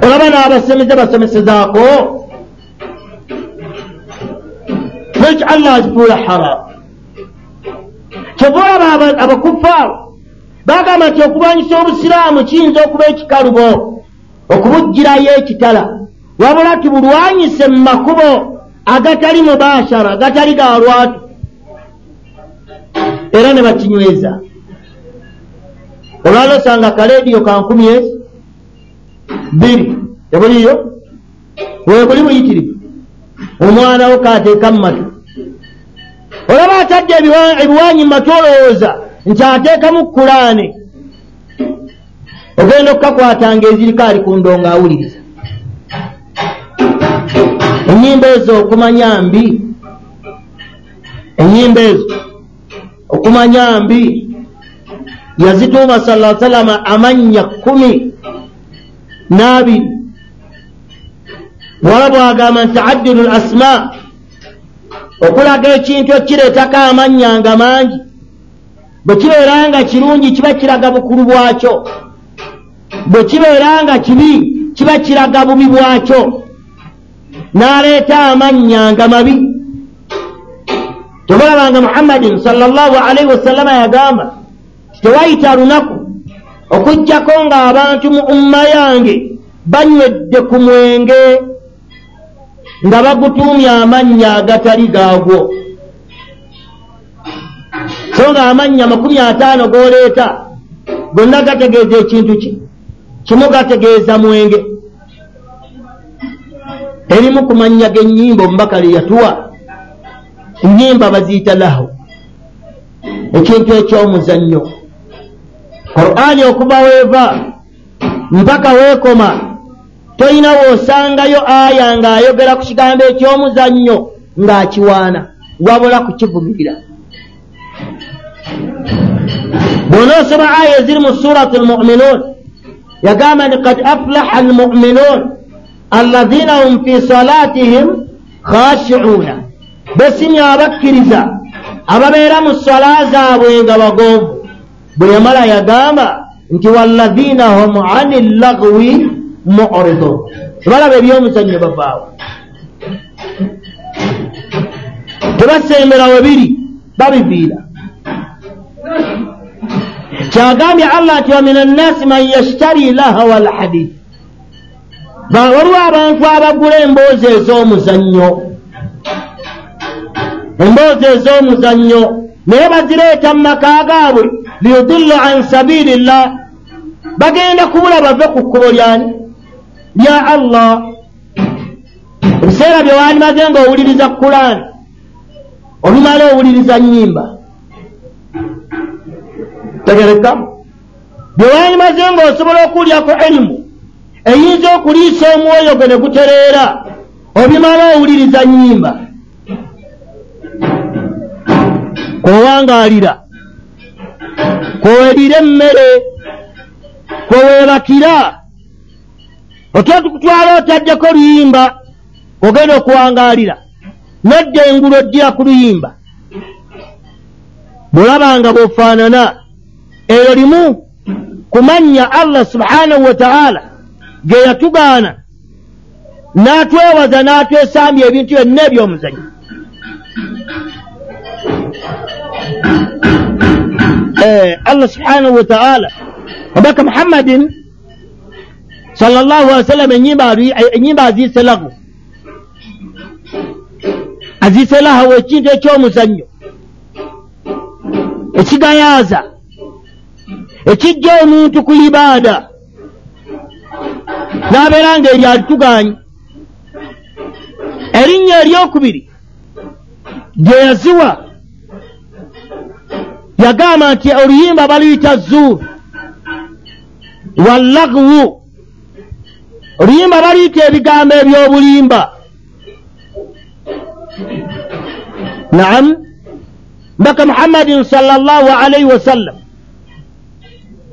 olaba n'abasomeze basomesezaako. Lwekyo allah azifuula haram. Kyova olaba abakufaaru bagamba nti okulwanyisa obusiraamu kiyinza okuba ekikalubo okubugirayo ekitala. Wabula tubulwanyise mu makubo agatali mubashara agatali ga lwatu era ne bakinyweza. Olwala osanga kalediyo kankumi ezi bbiri. Tebuliyo webuli buyitirivu omwanawo kateeka mu matu. Olaba atadde ebiwanyi mu matu olowooza nti ateekamu kulaane ogenda okukakwatanga eziriko ali ku ndongo awuliriza. Enyimba ezo okumanya mbi. Enyimba ezo okumanya mbi. Yazituuma sala salama amannya kumi n'abiri. Wala bwagamba nti addilu l asma okulaga ekintu ekireetako amannya nga mangi. Bwe kibeera nga kirungi kiba kiraga bukulu bwakyo. Bwe kibeera nga kibi kiba kiraga bubi bwakyo. N'aleeta amannya nga mabi tebulabanga muhammadin salllahu alaihi wasallama yagamba tewayita lunaku okujjako ng'abantu mu umma yange banywedde ku mwenge nga bagutuumya amannya agatali gaagwo. So nga amannya makumi ataano g'oleeta gonna gategeeza ekintu ki? Kimu gategeeza mwenge. Erimu ku mannya g'ennyimba omubaka lye yatuwa ennyimba baziyita lahu. Ekintu eky'omuzannyo. Qur'ani okuva weeva mpaka weekoma tolina woosangayo aya ng'ayogera ku kigambo eky'omuzannyo ng'akiwaana wabula kukivumirira bw'onoosoma aya eziri mu surati almu'minuun yagamba nti kad aflaha almu'minuun alladhina hum fi salatihim khashi'uuna besimye abakkiriza ababeera mu sola zaabwe nga bagonvu bwe yamala yagamba nti walladhina hum ani llagwi mu'ridun tebalaba ebyomuzannyo bavaawo. Tebasembera we biri babiviira. Kyagambye allah nti wamin annaasi man yashtari lahawa alhadith. Waliwo abantu abagula emboozi ez'omuzannyo emboozi ez'omuzannyo naye bazireeta mu maka gaabwe liyudillu an sabiilillah. Bagenda kubula bave ku kkubo lyani. Lya allah ebiseera bye wandimaze ng'owuliriza kulaani obimala owuliriza nnyimba. Tegereka. Bye wandimaze ng'osobola okuwulyako erimu eyinza okuliisa omwoyo gwe ne gutereera obimala owuliriza nnyimba kwowangaalira kwewerira emmere kweweebakira otya tukutwala otaddeko luyimba ogenda okuwangaalira nodda engulo ddira ku luyimba. Bwolabanga bw'ofaanana eyo limu kumanya allah subhanahu wa taala ge yatugaana n'atwewaza n'atwesambya ebintu byonna eby'omuzanyo allah subhanahu wa taala. Omubaka muhammadin sallallahu alihi wasallam enyimba aziise lahu aziise lahu ekintu eky'omuzannyo ekigayaaza ekijja omuntu ku ibaada. N'abeera nga eri alitugaanyi erinnya eryokubiri gye yaziwa yagamba nti oluyimba baluyita zuur wallagwu oluyimba baluyita ebigambo eby'obulimba. Naam. Mbaka muhammadin salllahu alaihi wasallam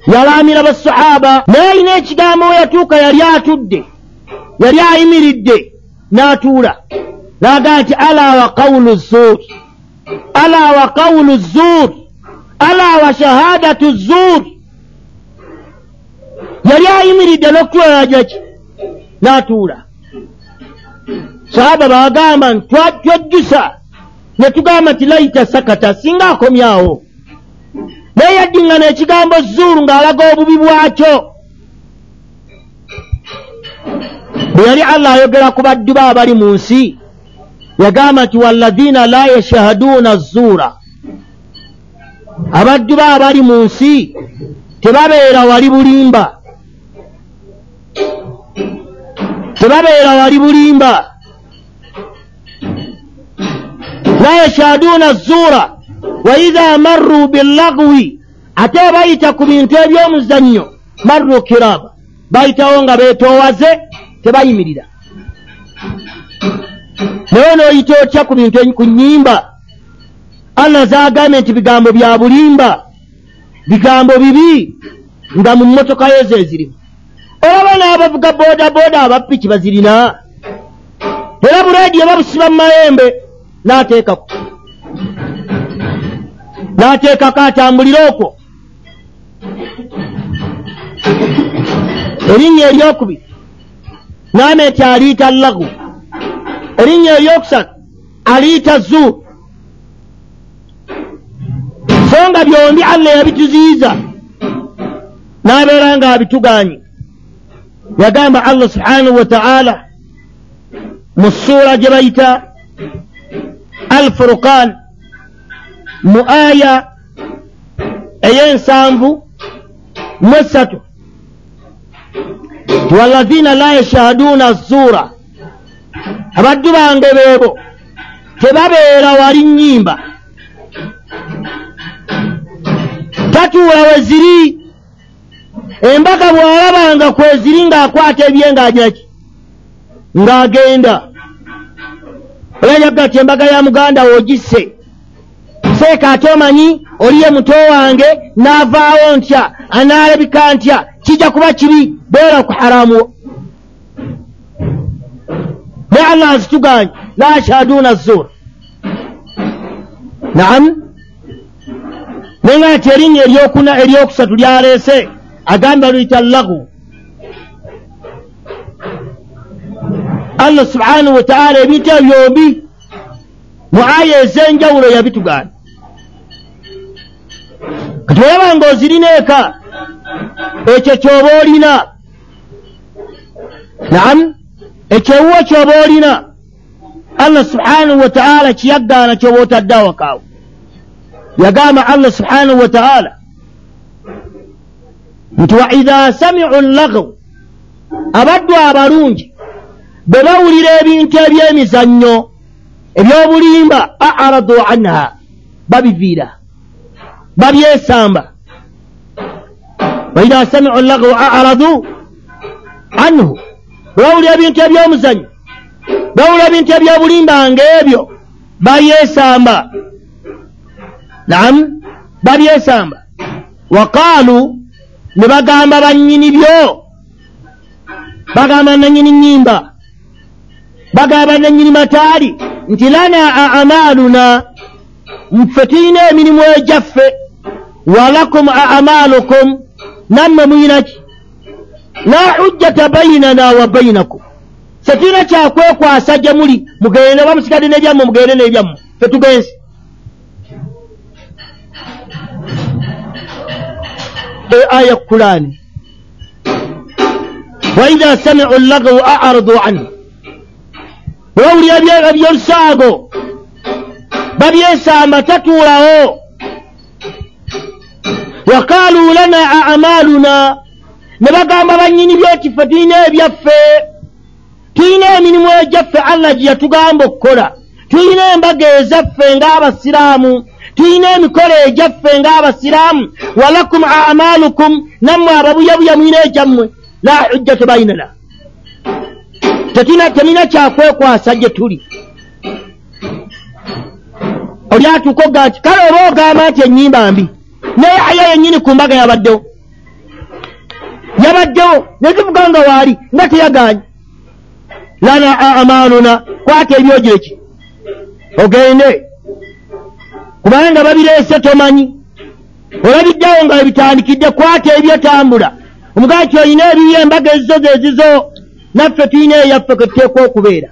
yalaamira basahaba naye alina ekigambo we yatuuka yali atudde yali ayimiridde n'atuula. N'agaa nti ala wa qawulu zuur ala wa qawulu zuur ala wa shahadatu zuur yali ayimiridde n'okutwalagaki n'atuula. Sahaba baagamba nti twajjusa ne tugamba nti layita sakata singa akomyawo naye yaddiŋŋana ekigambo zuuru ng'alaga obubi bwakyo. Bwe yali allah ayogera ku baddu be abali mu nsi yagamba nti walladhiina la yashahaduuna zuura abaddu be abali mu nsi tebabeera wali bulimba. Tebabeera wali bulimba. La yashahaduuna zuura wa idha marru billagwi ate bayita ku bintu eby'omuzannyo marru kiraba. Bayitawo nga beetoowaze tebayimirira naye n'oyita otya ku bintu ku nnyimba allah zaagambye nti bigambo bya bulimba bigambo bibi nga mu mmotoka yo ze zirimu. Olaba n'abavuga boodabooda abapiki bazirina era bureediyo babusiba mu mayembe n'ateekako n'ateekako atambulire okwo. Erinnya eryokubiri naame nti aliita lagu erinnya eryokusatu aliita zuur so nga byombi allah yabituziyiza n'abeera nga abitugaanyi yagamba allah subhanahu wa ta'ala mu ssuura gye bayita alfuruqan mu aya ey'ensanvu mu esatu walladhiina la yashahaduuna zuura abaddu bange beebo tebabeera wali nnyimba tatuula we ziri embaga bw'alabanga kweziri ng'akwata ebye ng'agiraki ng'agenda. Oyajaga ti embaga ya muganda woogisse seeka ate omanyi oliye muto wange n'avaawo ntya anaalabika ntya kijja kuba kibi beera ku haramu. Ne allah azituganye la ashaduuna zuur naam naye nga nti erinnya eryokuna eryokusatu lyaleese agamba luyita lagu allah subhanahu wataala ebintu ebyo byombi mu aya ez'enjawulo yabitugaana. Kati olaba nga ozirina eka ekyo kyoba olina. Naam ekyewuwo kyoba olina allah subhanahu wataala kiyaggaana kyoba otadde awakaawo yagamba allah subhanahu wataala nti wa idha samicu lagaw abaddu abalungi bwe bawulira ebintu eby'emizannyo eby'obulimba aradu anha babiviira babyesamba waidha samicu lagaw aradu anhu bwe bawulira ebintu eby'omuzannyo bawulira ebintu eby'obulimba ng'ebyo babyesamba naam babyesamba waqaalu ne bagamba bannyini byo. Bagamba nanyini nnyimba bagamba nanyini mataali nti lana amaaluna ffe tulina emirimu egyaffe walakum amaalukum nammwe muyinaki la hujjata bainana wa bainakum ffe tulina kyakwekwasa gye muli mugende oba musigadde n'ebyammwe mugende n'ebyammwe ffe tugenze aya kurani waidha samicu lagaw aradu anhu. Bwewulira ebyolusaago babyesamba tatuulawo wakaalu lana amaluna ne bagamba bannyini byekifo tulina ebyaffe. Tulina emirimu egyaffe allah gye yatugamba okukola. Tulina embaga ezaffe ng'abasiraamu tulina emikolo egyaffe ng'abasiraamu walakum amalukum nammwe ababuyabuya mwina egyammwe la hujjatu bainana temina kyakwekwasa gye tuli. Oli atuuka oga nti kale oba ogamba nti enyimba mbi? Naye aya yennyini ku mbaga yabaddewo. Yabaddewo netuvuga nga waali nga teyaganye. Lana amaluna kwata ebyogyo eki. Ogende kubanga babireese tomanyi. Olabiddewo nga webitandikidde kwata ebyotambula. Omugaa ti olina ebiyo embaga ezizo zezizo naffe tulina eyaffe kwetuteekwa okubeera.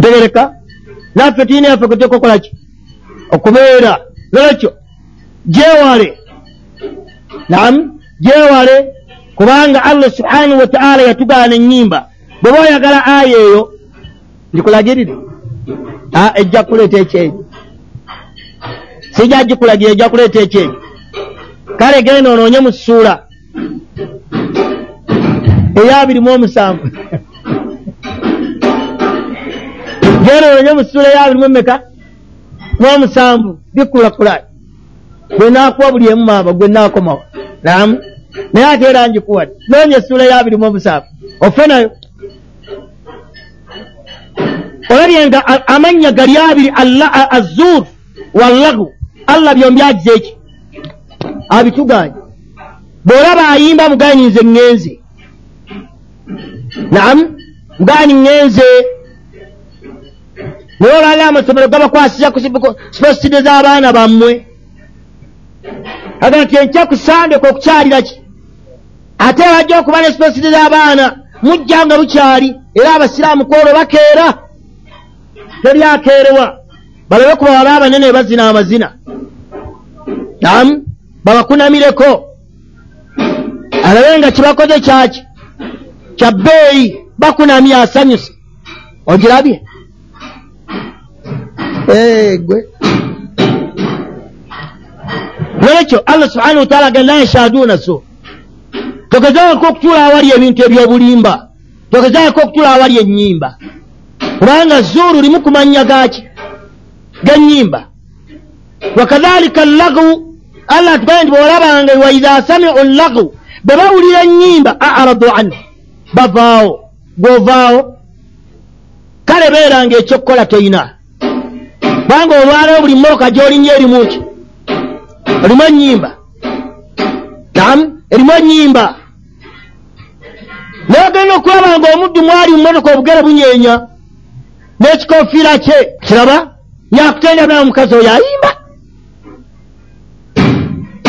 Tegereka? Naffe tulina yaffe kwetuteekwa okukolaki okubeera. Lwekyo gyewale namu gyewale kubanga allah subhanahu wataala yatugaana enyimba bweba oyagala aya eyo ndikulagirire ejja kuleeta ekyenyi sijja gikulagira ejja kuleeta ekyenyi kale genda onoonye mu ssuula. Eyabiri mu omusanvu. Genda onoonye mu ssuula eyabiri mu emeka mu omusanvu. Bikulakula gwe naakuwa buli emu maaba gwe naakomawo. Namu naye ate era njikuwadde noonya essuula eyabiri mu omusanvu. Ofe nayo olabye nga amannya gali abiri azuur wallagu allah byombi agize eki? Abituganye. Bw'olaba ayimba muganyize ŋŋenze naam mugani ŋŋenze naye olwalira amasomero gabakwasiza ku sipositide z'abaana bammwe. Aga nti enkya ku sandeka okukyalira ki? Ate bajja okuba ne sipositide z'abaana mujja nga bukyali era abasiraamu kwolwo bakeera teryakeerewa balabe ku bawala abanene bazina amazina. Namu babakunamireko. Alabe nga kibakoze kyaki? Kya bbeeyi bakunamya asanyuse. Ogirabye? Gwe. Lwekyo allah subhanahu wataala ga la yashaduna so. Togezaako okutuula awali ebintu ebyobulimba. Togezaako okutuula awali ennyimba kubanga zuuru limu kumanya gaki genyimba wakadhalika lagu allah atugambye nti bwolabanga waidha samiu lagu bwe bawulira enyimba aradu anhu bavaawo gwovaawo kale beeranga ekyokukola toyina kubanga olwalewo buli mmooka gyolinnya erimuki erimu enyimba namu erimu enyimba naye ogenda okulaba nga omuddu mwali mu motoka obugere bunyeenya n'ekikofiira kye kiraba yakutenda bna omukazi oyo ayimba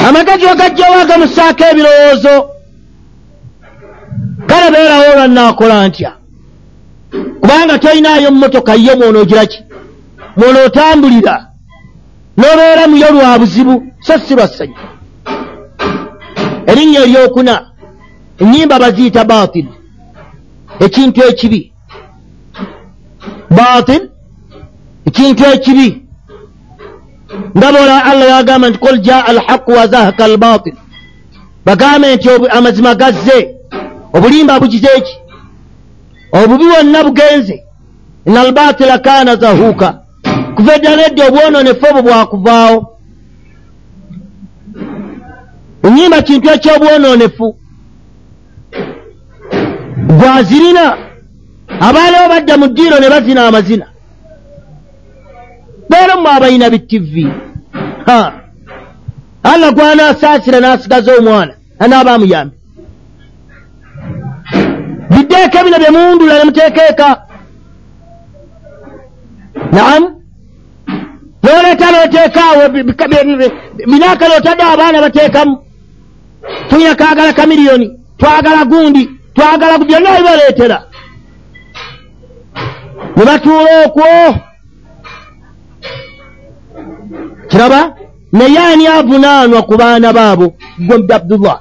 amagezi wagajjawo agamusaako ebirowoozo kale beerawo olwannaakola ntya kubanga toyinaayo mumotoka yo mwonoogiraki mwonootambulira n'obeera muyo lwa buzibu. So si lwa ssanyu erinnya eryokuna ennyimba baziyita batil. Ekintu ekibi batil ekintu ekibi nga bola allah yagamba nti kul jaa alhaqu wazahaka albatil bagambe nti amazima gazze obulimba bugize eki obubi bwonna bugenze ina albatila kana zahuuka. Kuva eddala eddi obwononefu obwo bwakuvaawo. Enyimba kintu ekyobwononefu gwazirina abaaliwo badda mu ddiiro ne bazina amazina. Beera mu abayina bitivi allah gwanaasaasira n'asigaza omwana anaaba amuyambe biddeeko bino bye muwundula ne muteekeeka. Naamu noleeta nooteekaawo binaaka lootadde abaana bateekamu. Tunya kaagala kamiliyoni twagala gundi twagala byonna bibaleetera ne batuula okwo? Kiraba naye ani avunaanwa ku baana baabo? Gwe abdullah.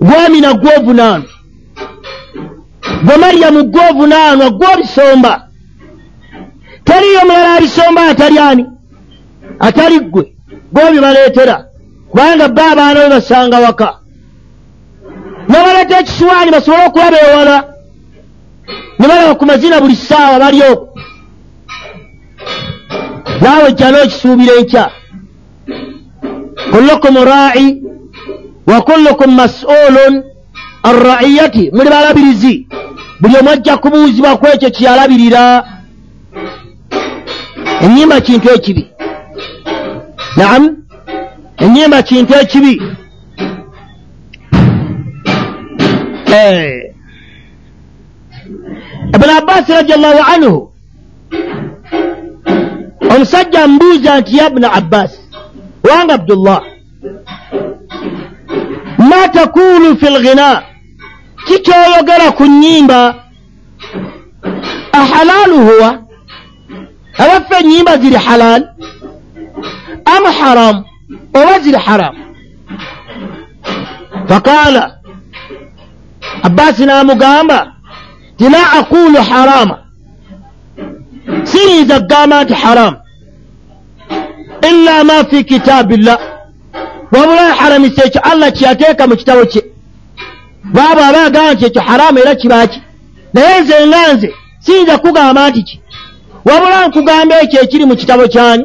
Gwamina gwovunaanwa gwe maryamu gwovunaanwa gwobisomba teriyo mulala abisomba atali ani? Atali ggwe. Gwebibaleetera kubanga ba abaana be basanga waka. Nabaleeta ekisiwaani basobole okulaba ewala ne balaba ku mazina buli ssaawa bali okwo naawe jja n'okisuubira enkya. Kullukum raaci wa kullukum mas'ulun an ra'iyati. Muli balabirizi. Buli omu ajja kubuuzibwa ku ekyo kyeyalabirira enyimba kintu ekibi. Naam enyimba kintu ekibi ibuni abbasi radiallahu anhu. Omusajja mbuuza nti ya buna abbasi wanga abdullah ma takulu fi lghina kikyoyogera ku nyimba ahalaalu huwa? Abaffe enyimba ziri halaal am haramu oba ziri haramu faqaala abbaasi n'amugamba ti la aqulu harama siyinza kugamba nti haramu illa ma fi kitaabillah wabula yaharamisa ekyo allah kyeyateeka mu kitabo kye baabo aba agamba nti ekyo haramu era kibaaki naye nze nga nze siyinza kugamba nti ki wabula nkugamba ekyo ekiri mu kitabo kyani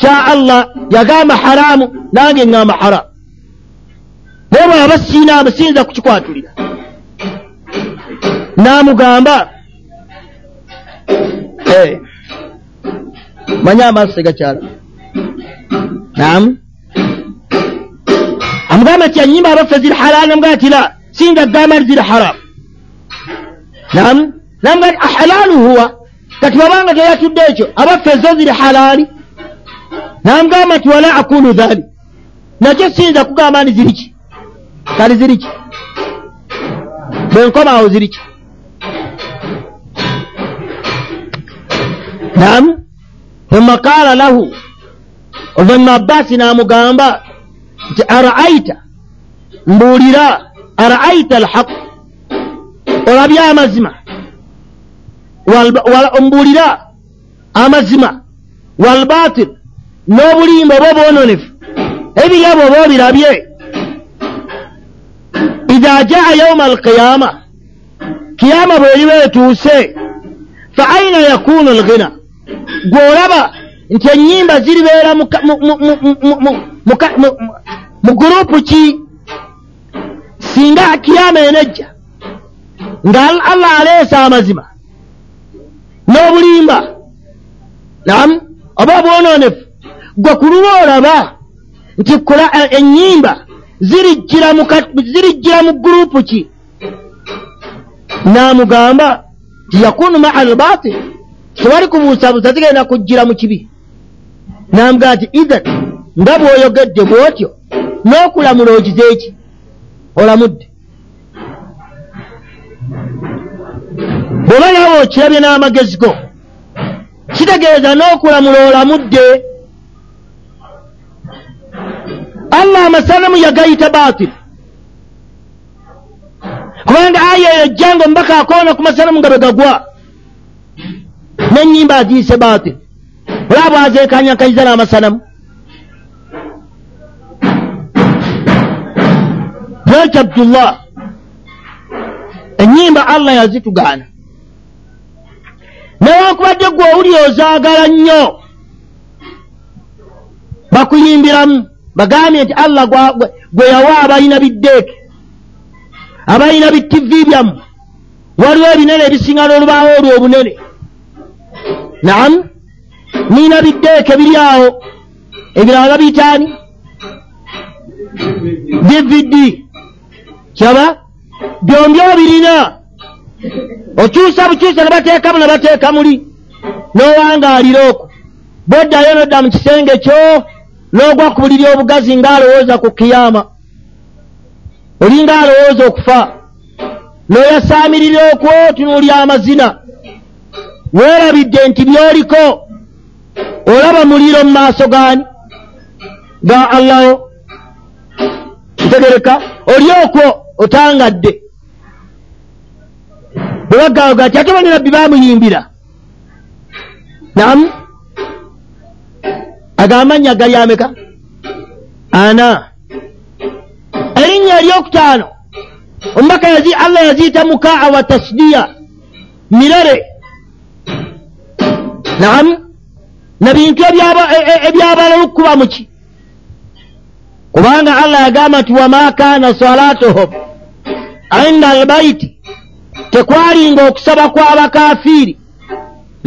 kya allah yagamba haramu nange ŋŋamba haramu naye bwaba siinamu siyinza kukikwatulira n'amugamba manye amaaso tegakyala namu amugamba nti enyimba abaffe ziri halaali namugamba nti la siyinza kugamba nti ziri haramu namu namugamba nti ahalaalu huwa? Kati babanga teyatudde ekyo abaffe zo ziri halaali namugamba nti wala akulu dhalik. Nakyo siyinza kugamba nti ziriki kali ziriki bwenkomaawo ziriki nam thumma qaala lahu oluvanyuma abbaasi n'amugamba nti araaita? Mbuulira araaita alhaqu olabye amazima mbuulira amazima walbatil n'obulimba oba obwononefu ebiryabo oba obirabye idha jaa yauma alqiyama kiyama bweriba etuuse fa aina yakunu alghina gweolaba nti enyimba ziribeera mu gurupu ki? Singa kiyama enejja nga allah aleese amazima n'obulimba nam oba obwononefu gwe kulula olaba nti enyimba zirijjira mu gurupu ki? N'amugamba nti yakunu maa albatil tewali kubuusabuusa zigenda kujjira mu kibi. N'amugamba nti ithan nga bw'oyogedde bw'otyo n'okulamula ogize eki olamudde. Bw'oba nawe okirabye n'amagezi go kitegeeza n'okulamula olamudde allah amasanamu yagayita baatiri kubanga aya eyo jjanga omubaka akoona ku masanamu nga bwe gagwa n'enyimba agiyise baatiri olaba bwazeekanyakanyiza n'amasanamu. Lwekyo abdullah enyimba allah yazitugaana newankubadde gwe owulira ozaagala nnyo bakuyimbiramu bagambye nti allah gwe yawa abalina biddeeke abalina bitivi byammwe waliwo ebinene ebisinga n'olubaawo olwo obunene naamu niina biddeeke biri awo ebirala babiyitaani dvd kyaba? Byombi obirina okyusa bukyusa ne bateekamu ne bateeka muli. N'owangaalira okwo. Boddayo nodda mu kisenge kyo n'ogwa ku buliri obugazi ng'alowooza ku kiyama. Olinga alowooza okufa. N'oyasaamirira okwo tunuulya amazina weerabidde nti byoliko? Olaba muliro mu maaso gaani? Ga allaho ntegereka. Oli okwo otangadde bwebagaaga ti ate bani nabbi baamuyimbira. Namu agamanya gali ameka? Ana. Erinnya eryokutaano omubaka allah yaziyita mukaa wa tasdiya. Mirere naamu nabintu ebyabala olukuba muki kubanga allah yagamba nti wama kana salatuhum inda albaiti tekwalinga okusaba kw'abakafiiri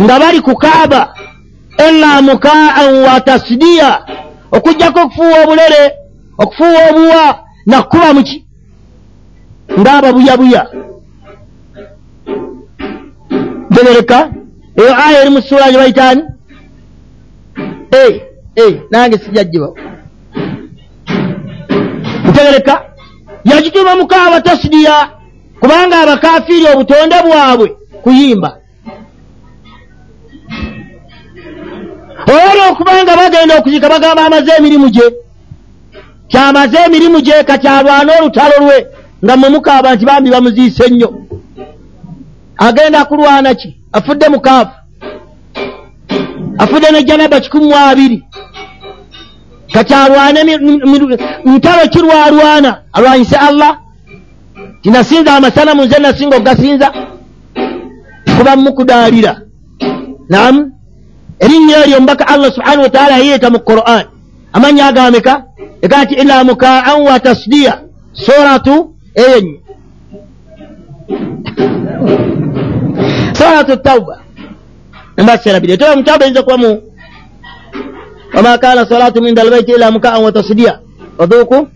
nga bali ku kaaba ila mukaan wa tasdiya. Okugjako okufuuwa obulere okufuuwa obuwa nakuba muki ngaababuyabuya bebereka eyo aya eri mu suula gye bayitaani? Nange sijajjibawo ntegereka. Yakituuma mukaaba tasdiya kubanga abakafiiri obutonde bwabwe kuyimba. Oba okubanga bagenda okuzika bagamba amaze emirimu gye. Kyamaze emirimu gye kakyalwana olutalo lwe nga mwe mukaaba nti bambi bamuziise ennyo agenda kulwana ki? Afudde mukaafu afudde nejanaba kikumi mu abiri. Kakyalwane ntalo kirwalwana alwanyise allah. Tinasinza amasanamu nze nasinga okugasinza. Kuba mukudaalira. Namu erinnya eryo omubaka allah subhanahu wataala yayeeta mu quran. Amanya agameka ega nti ila mukaan wa tasdiya. Suratu eyenye suratu tauba. Embaserabire toba mutauba eyinza kuba mu. Wama kana salatu min dalbaiti ila mukaan wa tasdiya oduuku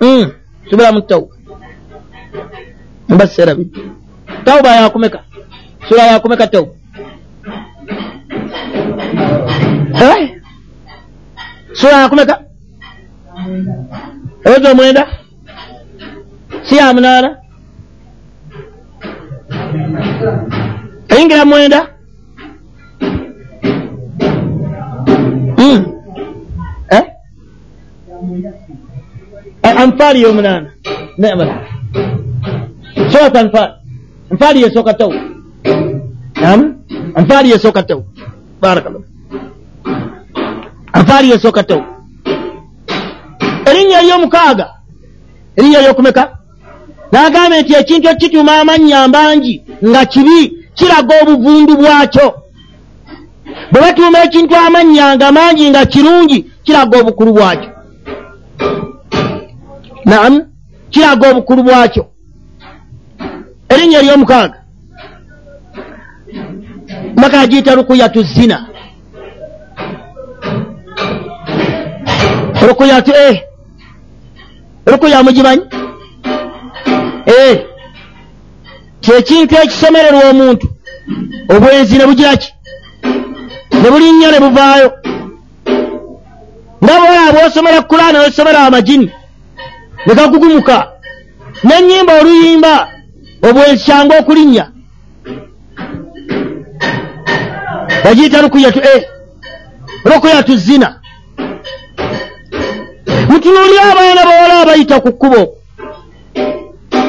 hmm, subira mu tauba embaserabire tauba yakumeka sura yakumeka tauba. Sura yakumeka ewezo omwenda si ya munaana eyingira mwenda? Hmm. eh? anfaali yomunaana nemala surat anfaal anfaali yesooka taw nam anfaali yesooka taw barakallah anfaali yesooka taw erinnya eryomukaaga erinnya eryokumeka n'agambe nti ekintu ekituma amannya mbangi nga kibi kiraga obuvundu bwakyo. Bwe batuuma ekintu amannya nga mangi nga kirungi kiraga obukulu bwakyo. Naamu kiraga obukulu bwakyo. Erinnya eryomukaaga. Maka agiyita rukuyatu zina. Rukuyatu eh rukuya eh kyekintu ekisemererwa omuntu obwenzi ne bugira ki? Ne bulinnya ne buvaayo. Nga bwolaba bwosomera kulaana nosomera amajini ne gagugumuka nenyimba oluyimba obwenzi kyangu okulinnya. Bagiyita rukuyatu e rukuyatu zina. Mutunuulire abaana bawala abayita ku kkubo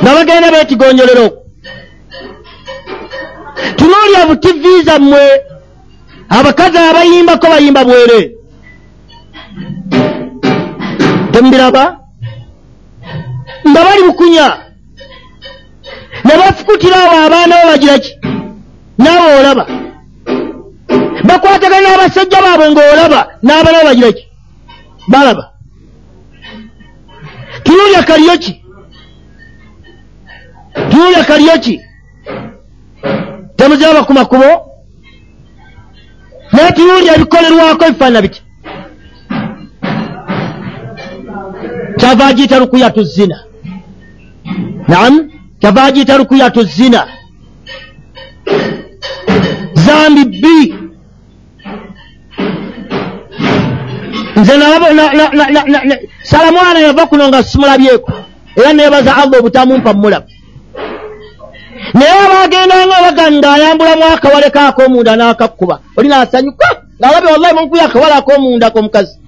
nga bagenda beetigonyolero tunuulya butivi zammwe. Abakazi abayimbako bayimba bwere. Temubiraba nga bali bukunya ne bafukutira awo abaana bo bagira ki? Naaba olaba. Bakwatagana n'abasajja baabwe ng'olaba n'abaana bo bagira ki? Balaba. Tunuulya kaliyo ki tunuulya kaliyo ki temuziraba ku makubo naye tunuulya ebikolerwako ebifaanana biti kyava agiyita rukuyatu zina naamu kyava agiyita rukuyatu zina zambi bbiri nze salamwana yava kuno nga simulabyeko era nebaza allah obutamumpa mulaba naye abagendanga baga ngaayambulamu akawale kakomunda n'akakkuba. Oli naasanyuka ngaalabe wallahi munkuya akawale akomunda komukazi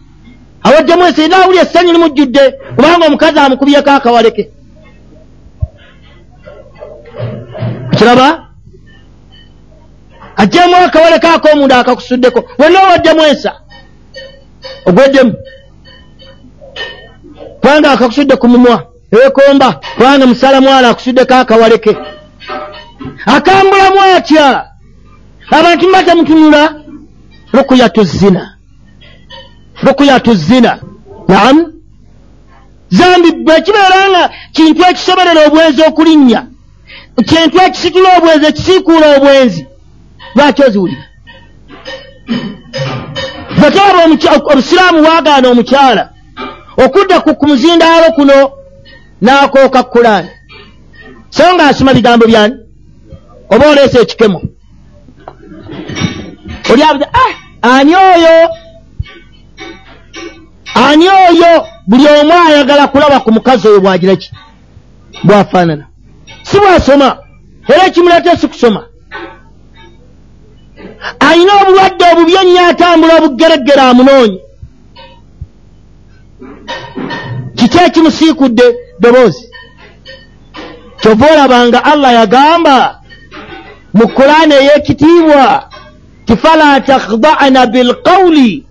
awaddemu esi naawuli essanyu limujjudde kubanga omukazi amukubyeko akawale ke. Kiraba? Ajjemu akawale kakomunda akakusuddeko wenna owaddemu ensa. Ogweddemu? Kubanga akakusudde ku mumwa. Ewekomba kubanga musala mwana akusuddeko akawaleke akambulamu atya abantu mbatamutunula rukuyatu zina rukuyatu zina naamu zambi bwe kibeera nga kintu ekisoberera obwenzi okulinnya kintu ekisitula obwenzi ekisiikuula obwenzi lwaki oziwulira? Bwetaba obusiraamu bwagaana omukyala okudda ku muzindaalo kuno n'akooka kulaani so nga asoma bigambo byani oba oleesa ekikemo? Oli abuza ah ani oyo? Ani oyo? Buli omu ayagala kulaba ku mukazi oyo bwagira ki? Bwafaanana. Si bwasoma era ekimuleeta si kusoma. Alina obulwadde obubi ennyo atambula obugeregere amunoonye. Kiki ekimusiikudde ddoboozi kyova olabanga allah yagamba mu kulaani ey'ekitiibwa ti fala takhda'na bilqawli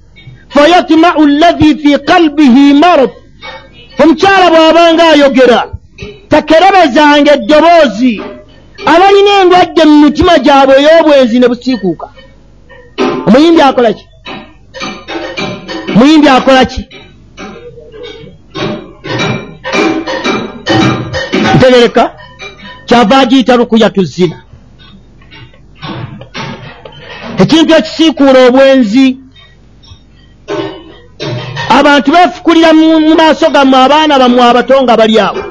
fayatma'u allazi fi qalbihi marad. Omukyala bw'abanga ayogera takerebezanga eddoboozi abalina endwadde mu mitima gyabwe ey'obwenzi ne busiikuuka omuyimbi akola ki? Omuyimbi akola ki? Ntegereka kyava agiyita lukuyatu zina ekintu ekisiikuula obwenzi. Abantu beefukulira mu maaso gammwe abaana bammwe abato nga bali awo.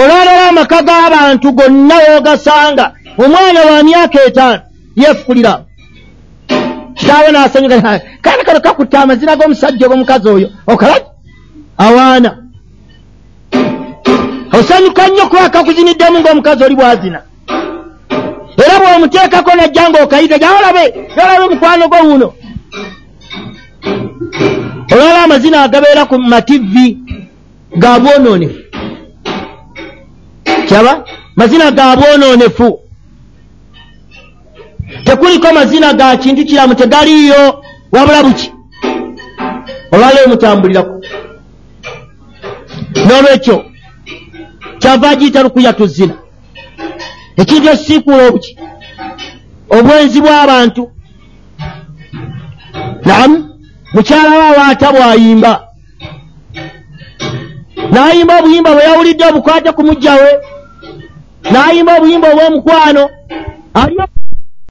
Olwalala amaka g'abantu gonna woogasanga omwana wa myaka etaano yeefukulira. Awo kitaawe n'asanyuka kaana kano kakutta amazina g'omusajja og'omukazi oyo okalaki awaana. Osanyuka nnyo kuba kakuziniddemu ng'omukazi oli bwazina era bw'omuteekako najja ng'okayiga gyawolabe gyawolabe mukwano gwo wuno olwala amazina agabeera ku mativi ga bwonoonefu kyaba? Mazina ga bwonoonefu tekuliko mazina ga kintu kiramu tegaliiyo wabula buki? Olwala emutambuliraku n'olwekyo kyava agiyita lukuyatu zina ekintu ekisiikuula obuki? Obwenzi bw'abantu? Naamu mukyala we awaata bw'ayimba. N'ayimba obuyimba bwe yawulidde obukwate ku mujja we. N'ayimba obuyimba obw'omukwano. Ali